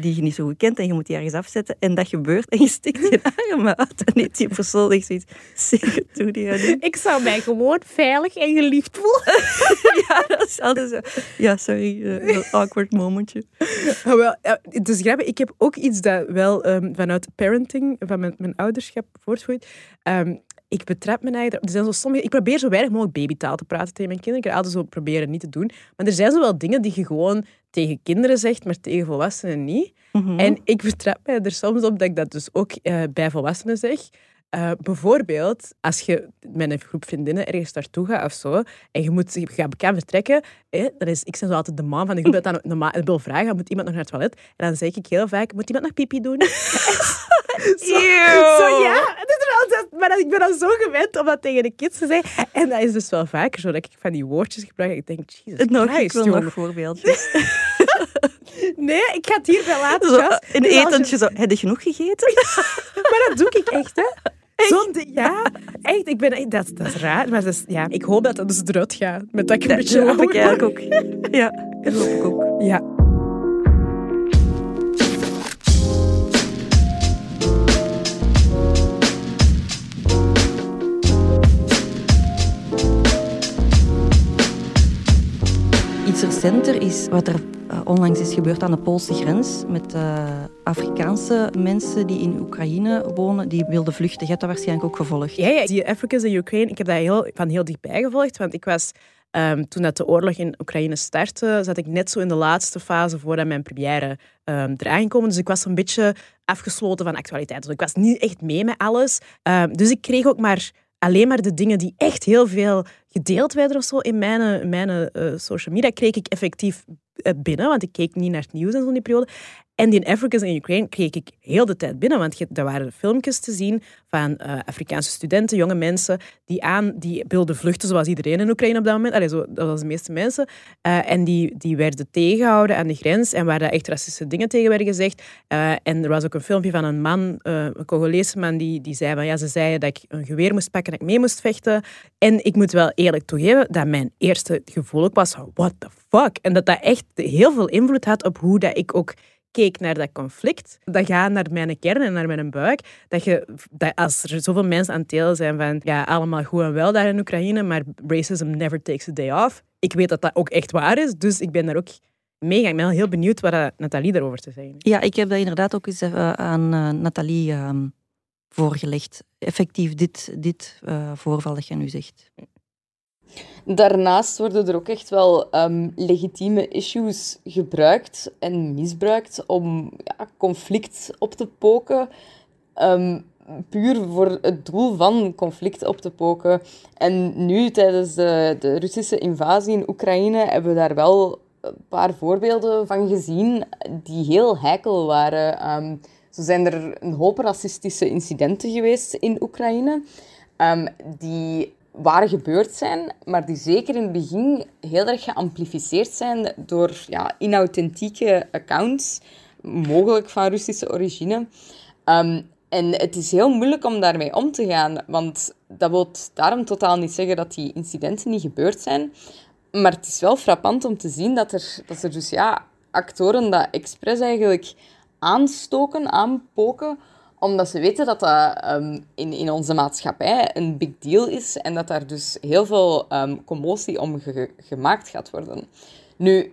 die je niet zo goed kent en je moet die ergens afzetten en dat gebeurt en je stikt je arm uit. En die persoon echt zoiets, zeg het, doe die aan niet. Ik zou mij gewoon veilig en geliefd voelen. Ja, dat is altijd zo. Ja, sorry, een awkward momentje. Wel, is grappig. Ik heb ook iets dat wel ehm, vanuit parenting, van mijn, mijn ouderschap voortvloeit. Ehm, ik betrap me eigenlijk... Er zijn zo sommige, ik probeer zo weinig mogelijk babytaal te praten tegen mijn kinderen. Ik ga altijd zo proberen niet te doen. Maar er zijn zo wel dingen die je gewoon tegen kinderen zegt, maar tegen volwassenen niet. Mhm. En ik betrap mij er soms op dat ik dat dus ook eh, bij volwassenen zeg. Eh, bijvoorbeeld, als je met een groep vriendinnen ergens naartoe gaat of zo, en je, moet, je gaat bekend vertrekken, eh, dan is, ik ben zo altijd de man van de groep dat dan normaal wil vragen, moet iemand nog naar het toilet? En dan zeg ik heel vaak, moet iemand nog pipi doen? zo, zo, ja, het is wel dat- maar dat- ik ben dan zo gewend om dat tegen de kids te zeggen. En dat is dus wel vaker zo dat ik van die woordjes gebruik. Ik denk, Jesus nog, ik Christ, wil jongen. nog voorbeeldjes. Nee, ik ga het hierbij laten. Zo, Jas. een Dus als je- etentje zo. Heb je genoeg gegeten? Maar dat doe ik echt, hè. Zo'n ding, ja, echt. Ik ben, dat, dat is raar, maar dat is, ja, ik hoop dat dat dus eruit gaat. Met dat ik een Dat beetje hoop ik eigenlijk ook. Ja, dat hoop ik ook. Ja. Iets recenter is wat er eh, onlangs is gebeurd aan de Poolse grens met eh, Afrikaanse mensen die in Oekraïne wonen, die wilden vluchten. Je hebt dat waarschijnlijk ook gevolgd. Ja, ja, die Africans in Ukraine, ik heb dat heel, van heel dichtbij gevolgd. Want ik was, ehm, toen dat de oorlog in Oekraïne startte, zat ik net zo in de laatste fase voordat mijn première ehm eraan kwam. Dus ik was een beetje afgesloten van actualiteit. Dus ik was niet echt mee met alles. Ehm, dus ik kreeg ook maar alleen maar de dingen die echt heel veel gedeeld werden of zo in mijn, in mijn eh, social media, kreeg ik effectief eh, binnen. Want ik keek niet naar het nieuws in zo'n periode. En die Africans in Ukraine kreeg ik heel de tijd binnen, want er waren filmpjes te zien van eh, Afrikaanse studenten, jonge mensen, die, aan, die wilden vluchten, zoals iedereen in Oekraïne op dat moment. Zo, dat was de meeste mensen. Eh, en die, die werden tegengehouden aan de grens en waar daar echt racistische dingen tegen werden gezegd. Eh, en er was ook een filmpje van een man, een Congolese man, die, die zei van ja, ze zeiden dat ik een geweer moest pakken, dat ik mee moest vechten. En ik moet wel eerlijk toegeven dat mijn eerste gevoel was what the fuck? En dat dat echt heel veel invloed had op hoe dat ik ook keek naar dat conflict, dat gaat naar mijn kern en naar mijn buik. Dat je, dat als er zoveel mensen aan het zijn van ja, allemaal goed en wel daar in Oekraïne, maar racism never takes a day off. Ik weet dat dat ook echt waar is, dus ik ben daar ook mega. Ik ben heel benieuwd wat Nathalie daarover te zeggen heeft. Ja, ik heb dat inderdaad ook eens eh, aan eh, Nathalie ehm, voorgelegd. Effectief dit, dit eh, voorval dat je nu zegt. Daarnaast worden er ook echt wel ehm, legitieme issues gebruikt en misbruikt om ja, conflict op te poken. Ehm, puur voor het doel van conflict op te poken. En nu, tijdens de, de Russische invasie in Oekraïne, hebben we daar wel een paar voorbeelden van gezien die heel heikel waren. Ehm, zo zijn er een hoop racistische incidenten geweest in Oekraïne. die waar gebeurd zijn, maar die zeker in het begin heel erg geamplificeerd zijn door ja, inauthentieke accounts, mogelijk van Russische origine. Ehm, en het is heel moeilijk om daarmee om te gaan, want dat wil daarom totaal niet zeggen dat die incidenten niet gebeurd zijn. Maar het is wel frappant om te zien dat er, dat er dus ja, actoren dat expres eigenlijk aanstoken, aanpoken, omdat ze weten dat dat ehm, in, in onze maatschappij een big deal is en dat daar dus heel veel ehm, commotie om ge- gemaakt gaat worden. Nu,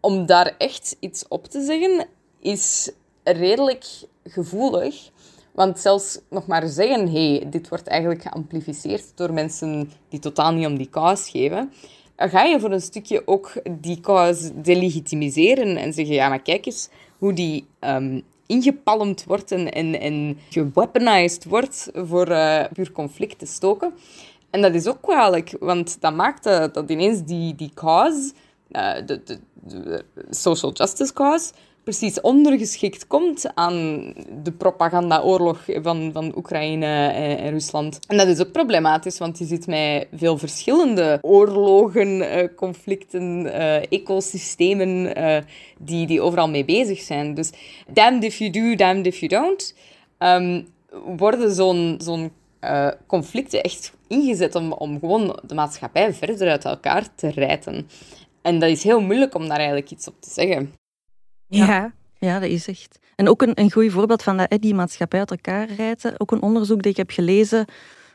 om daar echt iets op te zeggen, is redelijk gevoelig. Want zelfs nog maar zeggen, hey, dit wordt eigenlijk geamplificeerd door mensen die totaal niet om die cause geven, dan ga je voor een stukje ook die cause delegitimiseren en zeggen, ja, maar kijk eens hoe die ehm, ingepalmd wordt en, en, en geweaponized wordt voor eh, puur conflict te stoken. En dat is ook kwalijk, want dat maakt dat, dat ineens die, die cause, eh, de, de, de social justice cause, precies ondergeschikt komt aan de propagandaoorlog van, van Oekraïne en, Rusland. En dat is ook problematisch, want je zit met veel verschillende oorlogen, eh, conflicten, eh, ecosystemen eh, die, die overal mee bezig zijn. Dus damned if you do, damned if you don't, ehm, worden zo'n zo'n conflicten echt ingezet om, om gewoon de maatschappij verder uit elkaar te rijten. En dat is heel moeilijk om daar eigenlijk iets op te zeggen. Ja. Ja, dat is echt. En ook een, een goed voorbeeld van dat, die maatschappij uit elkaar rijden. Ook een onderzoek dat ik heb gelezen,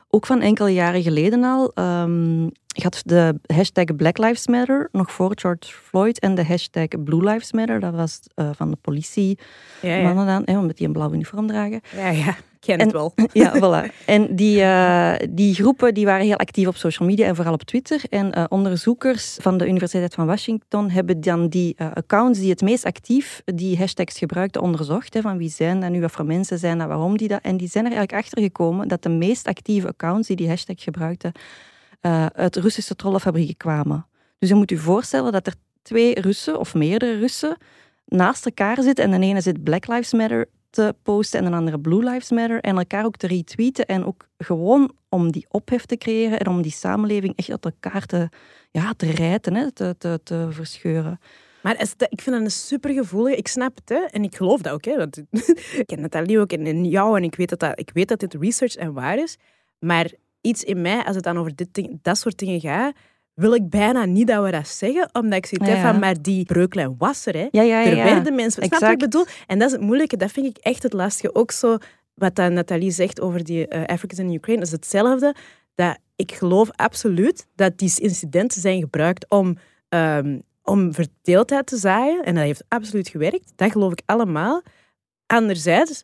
ook van enkele jaren geleden al. ehm had de hashtag Black Lives Matter nog voor George Floyd en de hashtag Blue Lives Matter. Dat was eh, van de politie, Ja, ja. mannen dan, hè, omdat die een blauw uniform dragen. ja, ja. Ik ken En- het wel. Ja, voilà. En die, eh, die groepen die waren heel actief op social media en vooral op Twitter. En eh, onderzoekers van de Universiteit van Washington hebben dan die eh, accounts die het meest actief die hashtags gebruikten onderzocht. Hè, van wie zijn dat nu, wat voor mensen zijn dat, waarom die dat. En die zijn er eigenlijk achter gekomen dat de meest actieve accounts die die hashtag gebruikten uit Russische trollenfabrieken kwamen. Dus je moet je voorstellen dat er twee Russen of meerdere Russen naast elkaar zitten en de ene zit Black Lives Matter te posten en de andere Blue Lives Matter en elkaar ook te retweeten en ook gewoon om die ophef te creëren en om die samenleving echt uit elkaar te, ja, te rijten, hè, te, te, te verscheuren. Maar ik vind dat een supergevoelige... Ik snap het, hè. En ik geloof dat ook, hè. Ik ken Nathalie ook en, en jou. En ik weet, dat dat, ik weet dat dit research en waar is. Maar iets in mij, als het dan over dit ding, dat soort dingen gaat, wil ik bijna niet dat we dat zeggen. Omdat ik zoiets Ja. van, maar die breuklijn was er, hè. Ja, ja, ja. Er werden mensen... Snap je wat ik Exact. bedoel? En dat is het moeilijke. Dat vind ik echt het lastige. Ook zo, wat dan Nathalie zegt over die eh, Africans in Ukraine, is hetzelfde. Dat ik geloof absoluut dat die incidenten zijn gebruikt om, ehm, om verdeeldheid te zaaien. En dat heeft absoluut gewerkt. Dat geloof ik allemaal. Anderzijds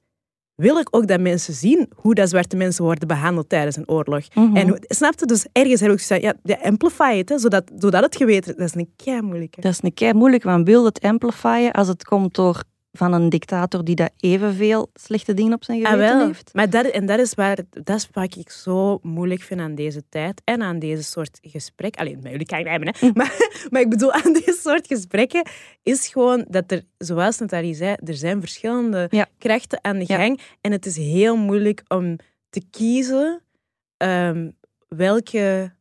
wil ik ook dat mensen zien hoe dat zwarte mensen worden behandeld tijdens een oorlog. Mhm. En hoe, snap je? Dus ergens heb ik gezegd, ja, ja, amplify het, hè, zodat, zodat het geweten Dat is een kei moeilijke. Dat is een kei moeilijk, want wil het amplifyen als het komt door van een dictator die dat evenveel slechte dingen op zijn Ah, geweten heeft? Maar dat, en dat is, waar, dat is wat ik zo moeilijk vind aan deze tijd en aan deze soort gesprek. Alleen, met jullie kan ik niet hebben, hè. Maar, maar ik bedoel, aan deze soort gesprekken is gewoon dat er, zoals Nathalie zei, er zijn verschillende Ja. krachten aan de Ja. gang. En het is heel moeilijk om te kiezen ehm, welke...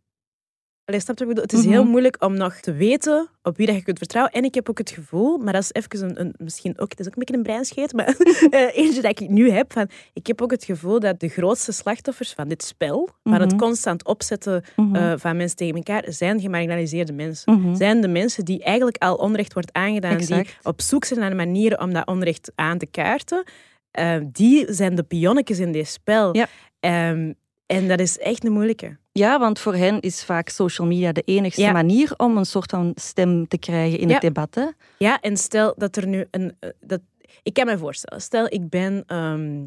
Allee, snap je wat ik bedoel? Het is heel Mhm. moeilijk om nog te weten op wie dat je kunt vertrouwen. En ik heb ook het gevoel, maar dat is even een, een misschien ook, het is ook een beetje een breinscheet, maar eh, eentje dat ik nu heb, van, ik heb ook het gevoel dat de grootste slachtoffers van dit spel, van het Mhm. constant opzetten Mhm. eh, van mensen tegen elkaar, zijn gemarginaliseerde mensen. Zijn de mensen die eigenlijk al onrecht wordt aangedaan, die op zoek zijn naar manieren om dat onrecht aan te kaarten. Eh, die zijn de pionnetjes in dit spel. Ja. Ehm, en dat is echt een moeilijke. Ja, want voor hen is vaak social media de enigste Ja. manier om een soort van stem te krijgen in Ja. het debat. Hè? Ja, en stel dat er nu een. eh, Dat, ik kan me voorstellen, stel ik ben. ehm,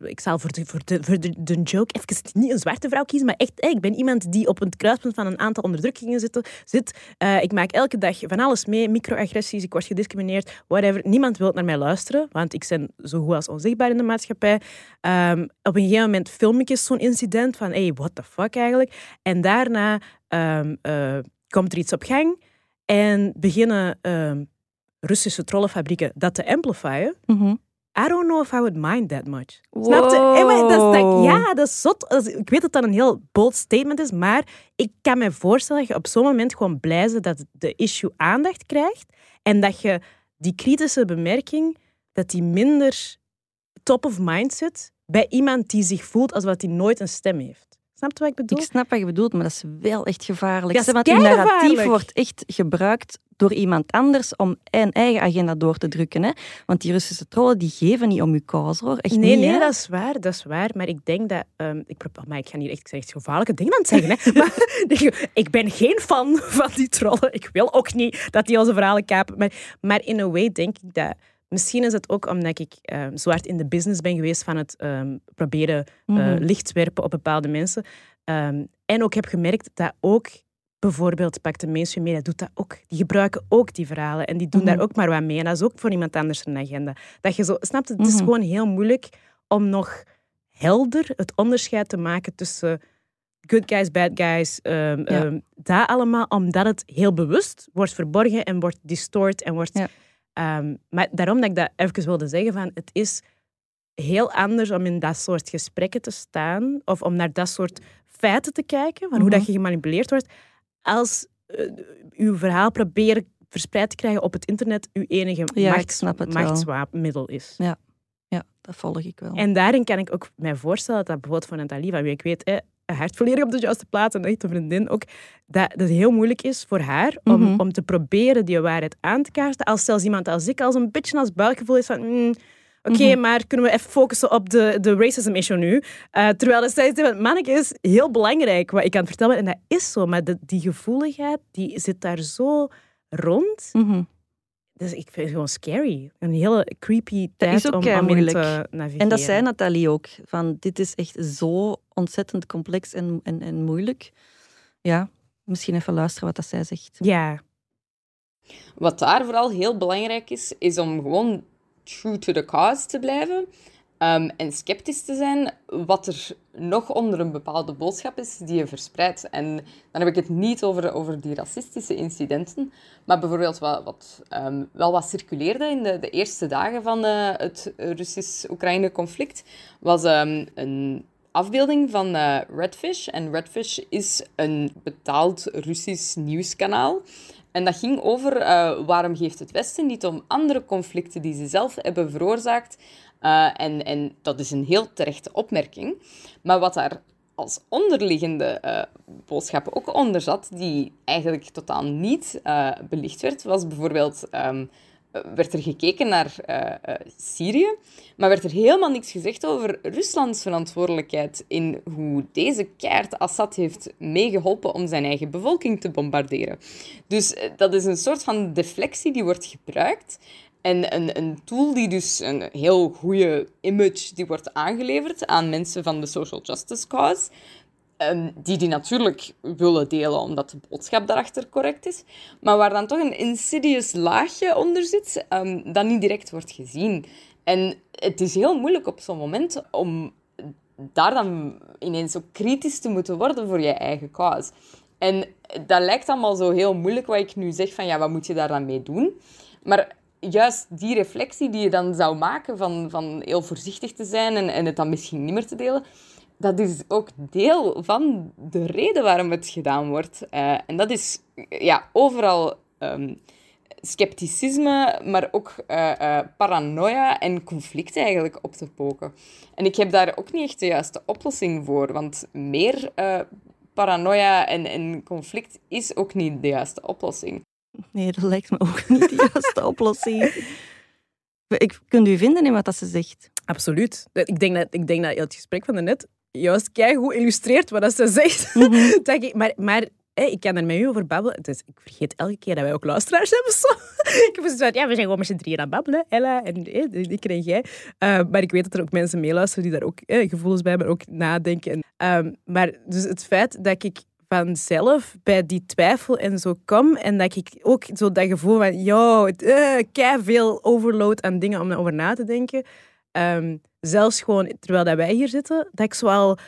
ik zal voor de, voor, de, voor de, joke even niet een zwarte vrouw kiezen, maar echt, ik ben iemand die op het kruispunt van een aantal onderdrukkingen zit. zit. Eh, ik maak elke dag van alles mee, microagressies, ik word gediscrimineerd, whatever. Niemand wil naar mij luisteren, want ik ben zo goed als onzichtbaar in de maatschappij. Ehm, op een gegeven moment film ik eens zo'n incident van, hey, what the fuck eigenlijk? En daarna ehm, eh, komt er iets op gang en beginnen ehm, Russische trollenfabrieken dat te amplifyen. Mhm. I don't know if I would mind that much. Snap je? Eh, maar dat is, dat, ja, dat is zot. Dat is- ik weet dat dat een heel bold statement is, maar ik kan me voorstellen dat je op zo'n moment gewoon blij bent dat de issue aandacht krijgt en dat je die kritische bemerking, dat die minder top of mind zit bij iemand die zich voelt alsof hij nooit een stem heeft. Snap je wat ik bedoel? Ik snap wat je bedoelt, maar dat is wel echt gevaarlijk. Hè, want keigevaarlijk. narratief wordt echt gebruikt door iemand anders om een eigen agenda door te drukken. Hè? Want die Russische trollen die geven niet om uw cause, hoor. Echt nee, niet, nee, hè? dat is waar, dat is waar. Maar ik denk dat... ehm, ik, maar ik ga niet echt, echt gevaarlijke dingen aan het zeggen. Hè. maar ik- ben geen fan van die trollen. Ik wil ook niet dat die onze verhalen kapen. Maar, maar in a way denk ik dat... Misschien is het ook omdat ik ehm, zo hard in de business ben geweest van het ehm, proberen eh, Mhm. licht werpen op bepaalde mensen. Ehm, en ook heb gemerkt dat ook bijvoorbeeld, pak de mainstream media, doet dat ook. Die gebruiken ook die verhalen en die doen Mhm. daar ook maar wat mee. En dat is ook voor iemand anders een agenda. Dat je zo, snapt het? Het is Mhm. gewoon heel moeilijk om nog helder het onderscheid te maken tussen good guys, bad guys, Ja. ehm, dat allemaal, omdat het heel bewust wordt verborgen en wordt distort en wordt... Ja. Ehm, maar daarom dat ik dat even wilde zeggen, van het is heel anders om in dat soort gesprekken te staan of om naar dat soort feiten te kijken, van hoe Mhm. dat je gemanipuleerd wordt, als eh, uw verhaal proberen verspreid te krijgen op het internet uw enige Ja, machts, is. Ja, dat volg ik wel. En daarin kan ik ook mij voorstellen dat bijvoorbeeld voor Nathalie, van wie ik weet, hè, hart volledig op de juiste plaats en een vriendin ook, dat dat heel moeilijk is voor haar om, Mhm. om te proberen die waarheid aan te kaarten. Als zelfs iemand als ik als een beetje als buikgevoel is van... mm, Oké, Mhm. maar kunnen we even focussen op de, de racism issue nu? Eh, terwijl de steeds van, manneke is heel belangrijk wat ik aan het vertellen. En dat is zo, maar de- die gevoeligheid die zit daar zo rond. Mhm. Dus ik vind het gewoon scary. Een hele creepy Dat tijd om, om te navigeren. En dat zei Nathalie ook. Van, dit is echt zo ontzettend complex en, en, en moeilijk. Ja, misschien even luisteren wat dat zij zegt. Ja, Wat daar vooral heel belangrijk is, is om gewoon true to the cause te blijven. ehm, en sceptisch te zijn wat er nog onder een bepaalde boodschap is die je verspreidt. En dan heb ik het niet over, over die racistische incidenten, maar bijvoorbeeld wat, wat ehm, wel wat circuleerde in de, de eerste dagen van eh, het Russisch-Oekraïne-conflict, was ehm, een afbeelding van eh, Redfish. En Redfish is een betaald Russisch nieuwskanaal. En dat ging over eh, waarom geeft het Westen niet om andere conflicten die ze zelf hebben veroorzaakt. Uh, en, en dat is een heel terechte opmerking. Maar wat daar als onderliggende uh, boodschap ook onder zat, die eigenlijk totaal niet belicht werd, was bijvoorbeeld um, werd er gekeken naar uh, uh, Syrië, maar werd er helemaal niks gezegd over Ruslands verantwoordelijkheid in hoe deze keert Assad heeft meegeholpen om zijn eigen bevolking te bombarderen. Dus dat is een soort van deflectie die wordt gebruikt. En een, een tool die dus een heel goede image die wordt aangeleverd aan mensen van de social justice cause, Um, die die natuurlijk willen delen omdat de boodschap daarachter correct is, maar waar dan toch een insidious laagje onder zit um, dat niet direct wordt gezien. En het is heel moeilijk op zo'n moment om daar dan ineens zo kritisch te moeten worden voor je eigen cause. En dat lijkt allemaal zo heel moeilijk wat ik nu zeg van ja, wat moet je daar dan mee doen? Maar juist die reflectie die je dan zou maken van, van heel voorzichtig te zijn en, en het dan misschien niet meer te delen, dat is ook deel van de reden waarom het gedaan wordt. Uh, en dat is ja, overal um, scepticisme, maar ook uh, uh, paranoia en conflict eigenlijk op te poken. En ik heb daar ook niet echt de juiste oplossing voor, want meer paranoia en, en conflict is ook niet de juiste oplossing. Nee, dat lijkt me ook niet de juiste oplossing. Ik kunt u vinden in wat dat ze zegt. Absoluut. Ik denk dat, ik denk dat het gesprek van net juist hoe illustreert wat ze zegt. Mm -hmm. maar maar ik kan er met u over babbelen. Dus ik vergeet elke keer dat wij ook luisteraars hebben. Zo. ik heb zoiets ja, we zijn gewoon met z'n drieën aan babbelen. Ella en ik en jij. Uh, maar ik weet dat er ook mensen meeluisteren die daar ook eh, gevoelens bij hebben, ook nadenken. Um, maar dus het feit dat ik vanzelf bij die twijfel en zo kom en dat ik ook zo dat gevoel van, yo, uh, kei veel overload aan dingen om over na te denken. Um, zelfs gewoon terwijl dat wij hier zitten, dat ik zo al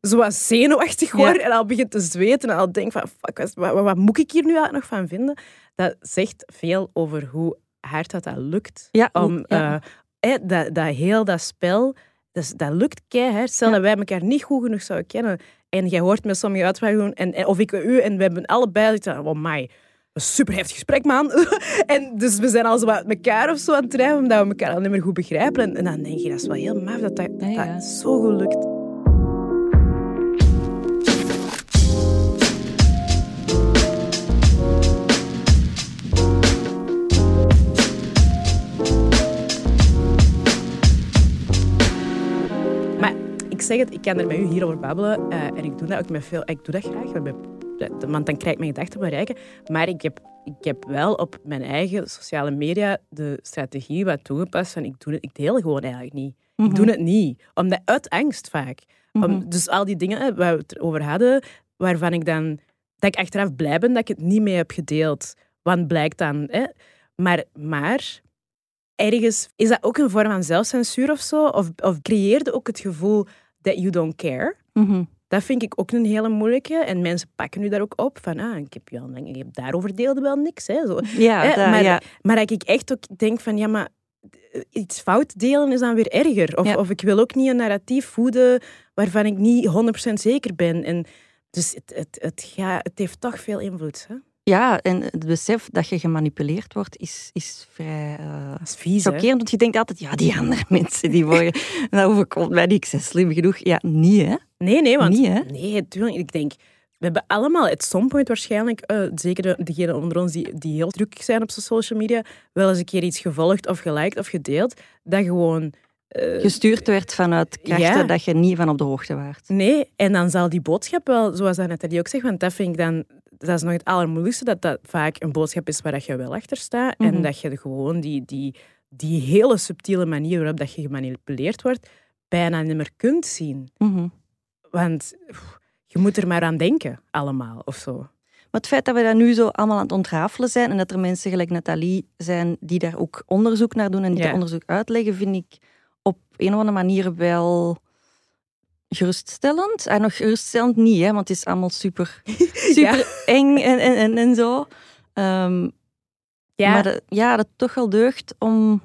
zo wat zenuwachtig word en al begin te zweten en al denk van fuck, wat, wat, moet ik hier nu eigenlijk nog van vinden? Dat zegt veel over hoe hard dat, dat lukt. Ja, om, ja. Uh, dat, dat heel dat spel, dus, dat lukt keihard. Stel dat wij elkaar niet goed genoeg zouden kennen en jij hoort met sommige uitspraken en, en, of ik u en we hebben allebei zitten, oh my, een super heftig gesprek, man. en dus we zijn al zo met elkaar of zo aan het drijven, omdat we elkaar al niet meer goed begrijpen. En, en dan denk je, dat is wel heel maf dat dat, ja. zo goed lukt. Maar ik zeg het, ik kan er met u hierover babbelen uh, en ik doe dat ook met veel... Ik doe dat graag, met want dan krijg ik mijn gedachten bereiken. Maar ik heb, ik heb wel op mijn eigen sociale media de strategie wat toegepast van ik, doe het, ik deel gewoon eigenlijk niet. Ik Mhm. doe het niet. Omdat, uit angst vaak. Om, dus al die dingen waar we het over hadden, waarvan ik dan... Dat ik achteraf blij ben dat ik het niet mee heb gedeeld. Want blijkt dan... Hè, maar, maar ergens is dat ook een vorm van zelfcensuur of zo? Of, of creëerde ook het gevoel that you don't care? Mhm. Dat vind ik ook een hele moeilijke. En mensen pakken nu daar ook op van, ah, ik heb, ik heb daarover deelde wel niks. Hè, zo. Ja, Hè, dat- maar, ja. maar dat ik echt ook denk van, ja, maar eh, iets fout delen is dan weer erger. Of, Ja. of ik wil ook niet een narratief voeden waarvan ik niet 100% zeker ben. En dus het, het, het, ga, het heeft toch veel invloed. Hè? Ja, en het besef dat je gemanipuleerd wordt is, is vrij Dat is vies, chockerend. Want je denkt altijd, ja, die andere mensen die worden... en dat overkomt mij niet, ik ben slim genoeg. Ja, niet hè. Nee, nee, want... Niet, hè? Nee, tuurlijk. Ik denk... We hebben allemaal at some point waarschijnlijk, eh, zeker de- degenen onder ons die, die heel druk zijn op social media, wel eens een keer iets gevolgd of geliked of gedeeld, dat gewoon... eh, Gestuurd werd vanuit krachten Ja. dat je niet van op de hoogte waart. Nee, en dan zal die boodschap wel, zoals dat Nathalie ook zegt, want dat vind ik dan, dat is nog het allermoeilijkste, dat dat vaak een boodschap is waar dat je wel achter staat Mhm. en dat je gewoon die, die, die hele subtiele manier waarop dat je gemanipuleerd wordt, bijna niet meer kunt zien. Mhm. Want pff, je moet er maar aan denken, allemaal, of zo. Maar het feit dat we dat nu zo allemaal aan het ontrafelen zijn en dat er mensen gelijk Nathalie zijn die daar ook onderzoek naar doen en die Ja. dat onderzoek uitleggen, vind ik op een of andere manier wel geruststellend. En nog geruststellend niet, hè, want het is allemaal super, super eng en, en, en, en zo. Ehm, Ja, Maar ja, dat toch wel deugt om,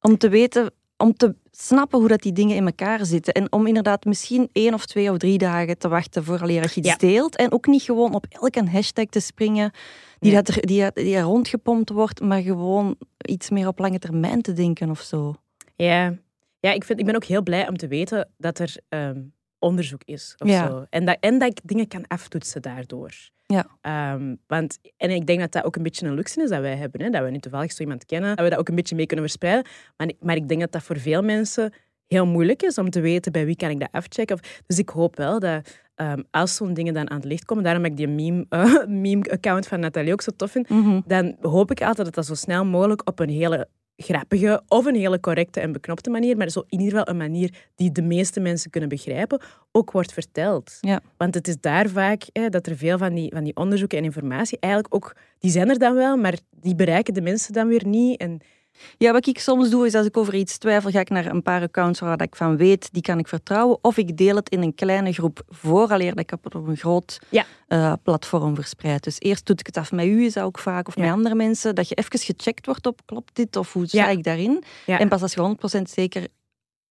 om te weten, om te snappen hoe dat die dingen in elkaar zitten. En om inderdaad misschien één of twee of drie dagen te wachten vooraleer je iets Ja. deelt. En ook niet gewoon op elke hashtag te springen die, Nee. dat er, die, die er rondgepompt wordt, maar gewoon iets meer op lange termijn te denken of zo. Ja, ja ik, vind, ik ben ook heel blij om te weten dat er ehm, onderzoek is. Of Ja. zo. En, dat, en dat ik dingen kan aftoetsen daardoor. Ja. Ehm, want, en ik denk dat dat ook een beetje een luxe is dat wij hebben. Hè? Dat we nu toevallig zo iemand kennen. Dat we dat ook een beetje mee kunnen verspreiden. Maar, ik- maar ik denk dat dat voor veel mensen heel moeilijk is om te weten bij wie kan ik dat afchecken. Of, dus ik hoop wel dat ehm, als zo'n dingen dan aan het licht komen, daarom heb ik die meme, meme-account van Nathalie ook zo tof vind, dan hoop ik altijd dat dat zo snel mogelijk op een hele grappige of een hele correcte en beknopte manier, maar zo in ieder geval een manier die de meeste mensen kunnen begrijpen, ook wordt verteld. Ja. Want het is daar vaak hè, dat er veel van die, van die onderzoeken en informatie eigenlijk ook, die zijn er dan wel, maar die bereiken de mensen dan weer niet. En Ja, wat ik soms doe, is als ik over iets twijfel, ga ik naar een paar accounts waar dat ik van weet, die kan ik vertrouwen. Of ik deel het in een kleine groep vooraleer dat ik het op een groot Ja. eh, platform verspreid. Dus eerst doe ik het af met u, is dat ook vaak, of Ja. met andere mensen, dat je even gecheckt wordt op, klopt dit, of hoe sta Ja. ik daarin? En pas als je 100% zeker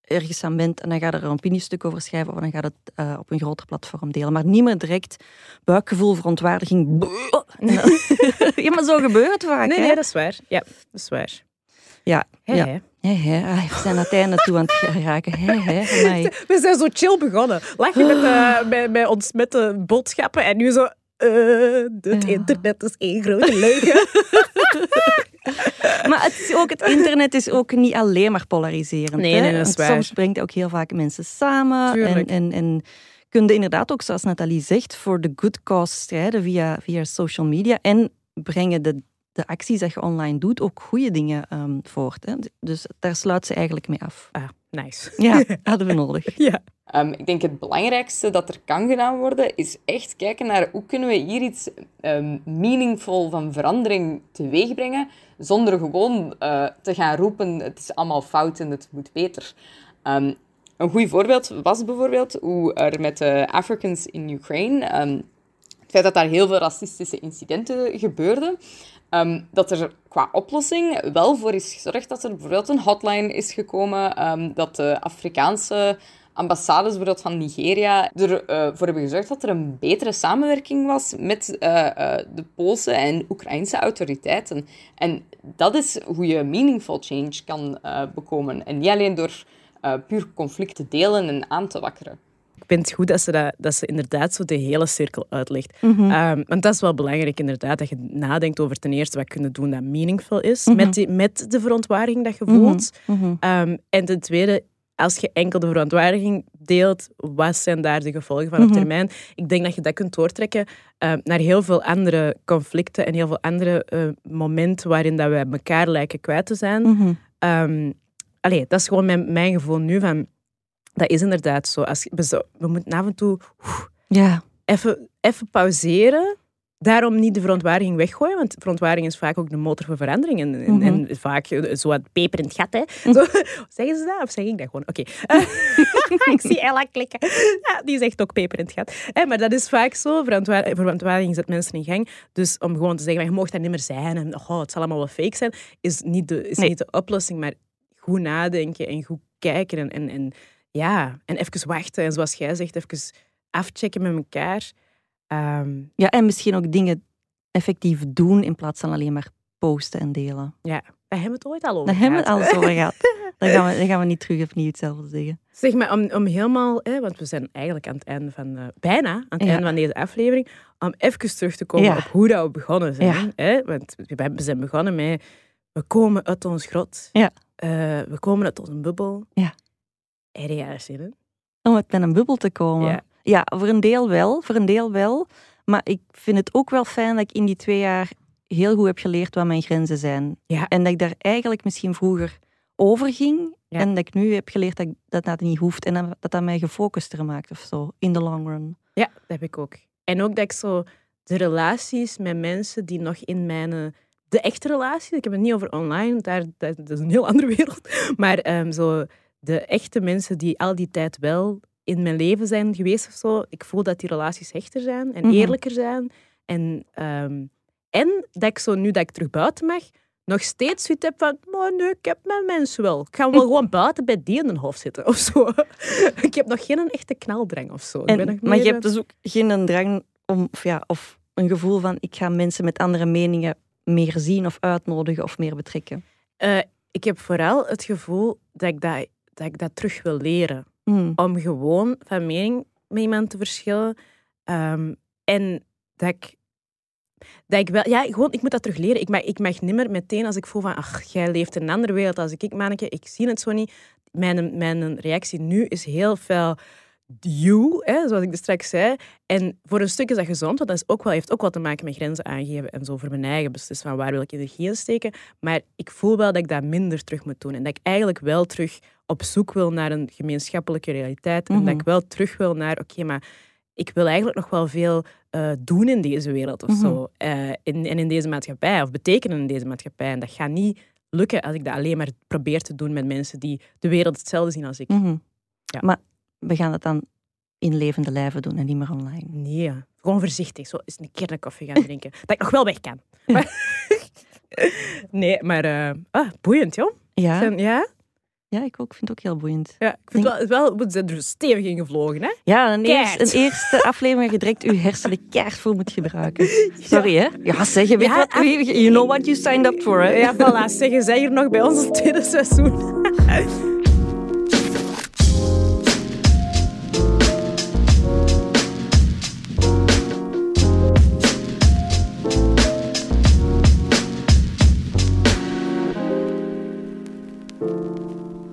ergens aan bent en dan ga je er een opiniestuk over schrijven of dan gaat het eh, op een groter platform delen. Maar niet meer direct buikgevoel, verontwaardiging. Ja, maar zo gebeurt het vaak. nee, hè? nee, dat is waar. Ja, dat is waar. Ja, ja. hé, ah, we zijn aan het einde toe aan het geraken. We zijn zo chill begonnen. Lachen met, eh, bij, bij ons met de boodschappen en nu zo... eh, het Ja. internet is één grote leugen. Maar het, is ook, het internet is ook niet alleen maar polariserend. Nee, nee, dat is Want waar. Soms brengt het ook heel vaak mensen samen. En, Tuurlijk. en, en kun je inderdaad ook, zoals Nathalie zegt, voor de good cause strijden via, via social media. En brengen de, de acties dat je online doet ook goede dingen ehm, voort. Hè? Dus daar sluit ze eigenlijk mee af. Ah, nice. Ja, hadden we nodig. Ja. Ehm, ik denk het belangrijkste dat er kan gedaan worden, is echt kijken naar hoe kunnen we hier iets ehm meaningful van verandering teweeg brengen, zonder gewoon eh, te gaan roepen, het is allemaal fout en het moet beter. Ehm, een goed voorbeeld was bijvoorbeeld hoe er met de Africans in Ukraine, ehm, het feit dat daar heel veel racistische incidenten gebeurden, Ehm, dat er qua oplossing wel voor is gezorgd dat er bijvoorbeeld een hotline is gekomen, ehm, dat de Afrikaanse ambassades bijvoorbeeld van Nigeria ervoor hebben gezorgd dat er een betere samenwerking was met eh, eh, de Poolse en Oekraïnse autoriteiten. En dat is hoe je meaningful change kan eh, bekomen. En niet alleen door eh, puur conflict te delen en aan te wakkeren. Ik vind het goed dat ze, dat, dat ze inderdaad zo de hele cirkel uitlegt. Mhm. Ehm, want dat is wel belangrijk inderdaad, dat je nadenkt over ten eerste wat kunnen doen dat meaningful is, Mhm. met, die, met de verontwaardiging dat je voelt. Mhm. Ehm, en ten tweede, als je enkel de verontwaardiging deelt, wat zijn daar de gevolgen van op termijn? Ik denk dat je dat kunt doortrekken ehm, naar heel veel andere conflicten en heel veel andere eh, momenten waarin dat we elkaar lijken kwijt te zijn. Allee, dat is gewoon mijn, mijn gevoel nu van... Dat is inderdaad zo. Als, we, moeten af en toe Ja. even, even pauzeren. Daarom niet de verontwaardiging weggooien, want verontwaardiging is vaak ook de motor voor verandering. En, en, Mhm. en vaak eh, zo wat peper in het gat. Hè. Zo, zeggen ze dat of zeg ik dat gewoon? Oké. ik zie Ella klikken. Ja, die zegt ook peper in het gat. Hè, maar dat is vaak zo. Verontwaar- verontwaardiging zet mensen in gang. Dus om gewoon te zeggen, je mag dat niet meer zijn en oh, het zal allemaal wel fake zijn, is niet de, is Nee. niet de oplossing. Maar goed nadenken en goed kijken. En, en, en, ja, en even wachten. En zoals jij zegt, even afchecken met elkaar. Ehm, ja, en misschien ook dingen effectief doen in plaats van alleen maar posten en delen. ja, daar hebben we het ooit al over Daar hebben we het alles over gehad. Dan gaan, we, dan gaan we niet terug opnieuw hetzelfde zeggen. Zeg maar, om, om helemaal, hè, want we zijn eigenlijk aan het einde van, eh, bijna aan het Ja. einde van deze aflevering, om even terug te komen Ja. op hoe dat we begonnen zijn. Ja. Hè? Want we zijn begonnen met, we komen uit ons grot. Ja. Eh, we komen uit onze bubbel. Heb je daar zin in? Om uit met een bubbel te komen. Ja. Ja. voor een deel wel. Voor een deel wel. Maar ik vind het ook wel fijn dat ik in die twee jaar heel goed heb geleerd wat mijn grenzen zijn. Ja. En dat ik daar eigenlijk misschien vroeger over ging. Ja. En dat ik nu heb geleerd dat ik- dat dat niet hoeft. En dat dat, dat mij gefocuster maakt of zo. In de long run. Ja, dat heb ik ook. En ook dat ik zo de relaties met mensen die nog in mijn... eh, De echte relaties, ik heb het niet over online, daar, dat, dat is een heel andere wereld. Maar ehm, zo de echte mensen die al die tijd wel in mijn leven zijn geweest of zo, ik voel dat die relaties hechter zijn en Mhm. eerlijker zijn. En, ehm, en dat ik zo, nu dat ik terug buiten mag, nog steeds zoiets heb van, maar nee, ik heb mijn mensen wel. Ik ga wel gewoon buiten bij die in een hoofd zitten of zo. ik heb nog geen echte knaldrang of zo. Ik ben maar je hebt dus ook geen een drang om, of, ja, of een gevoel van ik ga mensen met andere meningen meer zien of uitnodigen of meer betrekken. eh, ik heb vooral het gevoel dat ik dat, dat ik dat terug wil leren. Hmm. Om gewoon van mening met iemand te verschillen. Ehm, en dat ik, dat ik wel... Ja, gewoon, ik moet dat terug leren. Ik mag, ik mag niet meer meteen als ik voel van... Ach, jij leeft in een andere wereld als ik, ik manneke. Ik zie het zo niet. Mijn, mijn reactie nu is heel veel... You, hè, zoals ik dus straks zei. En voor een stuk is dat gezond, want dat is ook wel, heeft ook wel te maken met grenzen aangeven en zo voor mijn eigen beslissen van waar wil ik energie in steken. Maar ik voel wel dat ik dat minder terug moet doen. En dat ik eigenlijk wel terug op zoek wil naar een gemeenschappelijke realiteit. En dat Mhm. ik wel terug wil naar, oké, maar ik wil eigenlijk nog wel veel eh, doen in deze wereld of Mhm. zo. Eh, in, en in deze maatschappij, of betekenen in deze maatschappij. En dat gaat niet lukken als ik dat alleen maar probeer te doen met mensen die de wereld hetzelfde zien als ik. Mhm. Ja. Maar we gaan het dan in levende lijven doen en niet meer online. Nee, gewoon voorzichtig. Zo eens een keer een koffie gaan drinken. dat ik nog wel weg kan. Nee, maar eh, ah, boeiend, joh. Ja, Zijn- ja? ja ik ook, vind het ook heel boeiend. ja, ik vind het wel, wel, we zijn er stevig in gevlogen, hè? Ja, een, eerst, een eerste aflevering waar je direct je hersenen keihard voor moet gebruiken. Sorry, hè? Ja, zeg, je weet Ja, wat, you know what you signed up for, hè? Ja, voilà. Zeggen zij hier nog bij ons het tweede seizoen.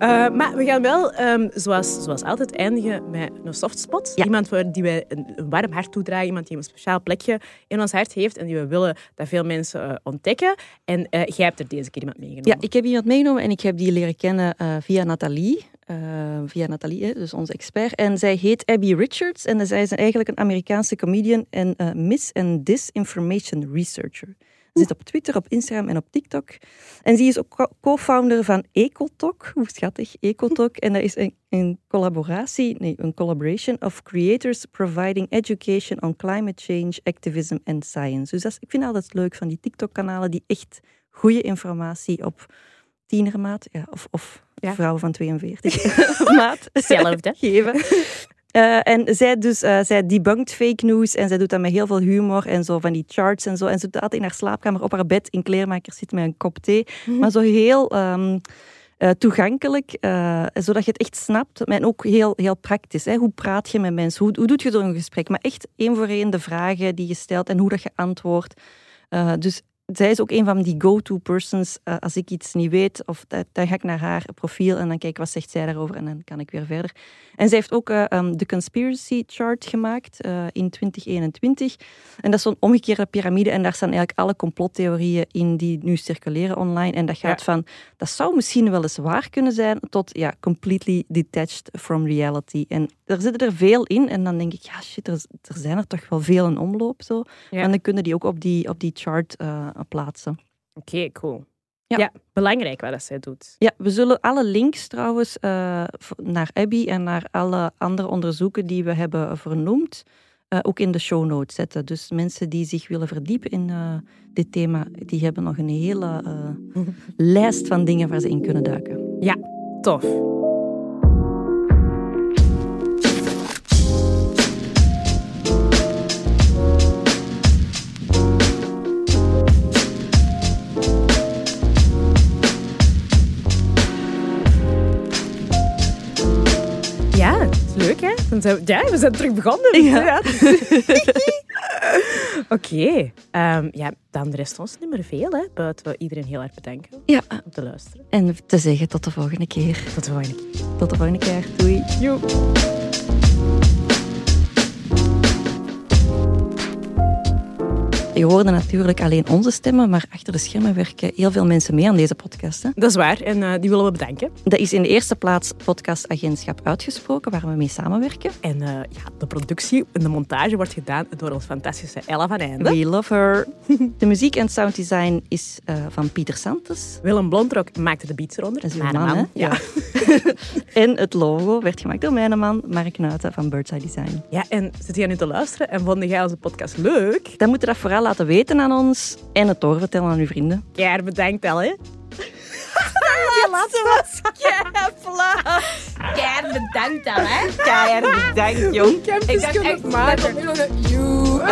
Eh, maar we gaan wel, ehm, zoals, zoals altijd, eindigen met een softspot. Ja. Iemand voor die wij een, een warm hart toedragen. Iemand die een speciaal plekje in ons hart heeft en die we willen dat veel mensen eh, ontdekken. En eh, jij hebt er deze keer iemand meegenomen. Ja, ik heb iemand meegenomen en ik heb die leren kennen via Nathalie. Via Nathalie, dus onze expert. En zij heet Abby Richards en zij is eigenlijk een Amerikaanse comedian en eh, mis- en disinformation researcher. Zit op Twitter, op Instagram en op TikTok. En ze is ook co- co-founder van Ecotalk. Hoe schattig, Ecotalk. En dat is een, een collaboratie, nee, een collaboration of creators providing education on climate change, activism en science. Dus dat is, ik vind altijd leuk van die TikTok-kanalen die echt goede informatie op tienermaat, ja, of, of Ja. vrouwen van 42 maat Hetzelfde. geven. Eh, en zij, dus, eh, zij debunkt fake news en zij doet dat met heel veel humor en zo van die charts en zo. En ze doet dat altijd in haar slaapkamer op haar bed in kleermakers zit met een kop thee. Maar zo heel ehm, eh, toegankelijk, zodat je het echt snapt. Maar ook heel, heel praktisch. Hè? Hoe praat je met mensen? Hoe, hoe doe je zo'n gesprek? Maar echt één voor één de vragen die je stelt en hoe dat je antwoordt. Dus zij is ook een van die go-to persons. eh, als ik iets niet weet, of dat, dan ga ik naar haar profiel en dan kijk wat zegt zij daarover en dan kan ik weer verder. En zij heeft ook eh, ehm, de Conspiracy Chart gemaakt eh, in 2021. En dat is zo'n omgekeerde piramide en daar staan eigenlijk alle complottheorieën in die nu circuleren online. En dat gaat Ja. van, dat zou misschien wel eens waar kunnen zijn, tot ja, completely detached from reality. En er zitten er veel in en dan denk ik, ja shit, er, er zijn er toch wel veel in omloop zo. Ja. En dan kunnen die ook op die, op die chart plaatsen. Oké, cool. Ja. Ja. belangrijk wat dat zij doet. Ja, we zullen alle links trouwens eh, naar Abby en naar alle andere onderzoeken die we hebben vernoemd, eh, ook in de show notes zetten. Dus mensen die zich willen verdiepen in eh, dit thema, die hebben nog een hele eh, lijst van dingen waar ze in kunnen duiken. Tof. Hè? Dan zijn we, ja, we zijn terug begonnen. Ja. Oké, ehm, ja, dan rest ons niet meer veel, hè, buiten we iedereen heel erg bedanken Ja, om te luisteren. en te zeggen tot de volgende keer. Tot de volgende keer. Tot de volgende keer. Doei. Joe. Je hoorde natuurlijk alleen onze stemmen, maar achter de schermen werken heel veel mensen mee aan deze podcast. Hè. Dat is waar en eh, die willen we bedanken. Dat is in de eerste plaats podcastagentschap Uitgesproken, waar we mee samenwerken. En eh, ja, de productie en de montage wordt gedaan door ons fantastische Ella van Einde. We love her. De muziek en sounddesign is eh, van Pieter Santos. Willem Blondrok maakte de beats eronder. Dat is Mijn man? Ja. En het logo werd gemaakt door mijn man, Mark Nuiten van Birdside Design. ja, en zit jij nu te luisteren en vond jij onze podcast leuk? Dan moet je dat vooral laten weten aan ons en het doorvertellen aan uw vrienden. Ja, bedankt al, hè. Die laatste was keifla. Keihard bedankt dan, hè. Keihard bedankt, jong. Ik dacht echt, dat komt nu nog een... Joe.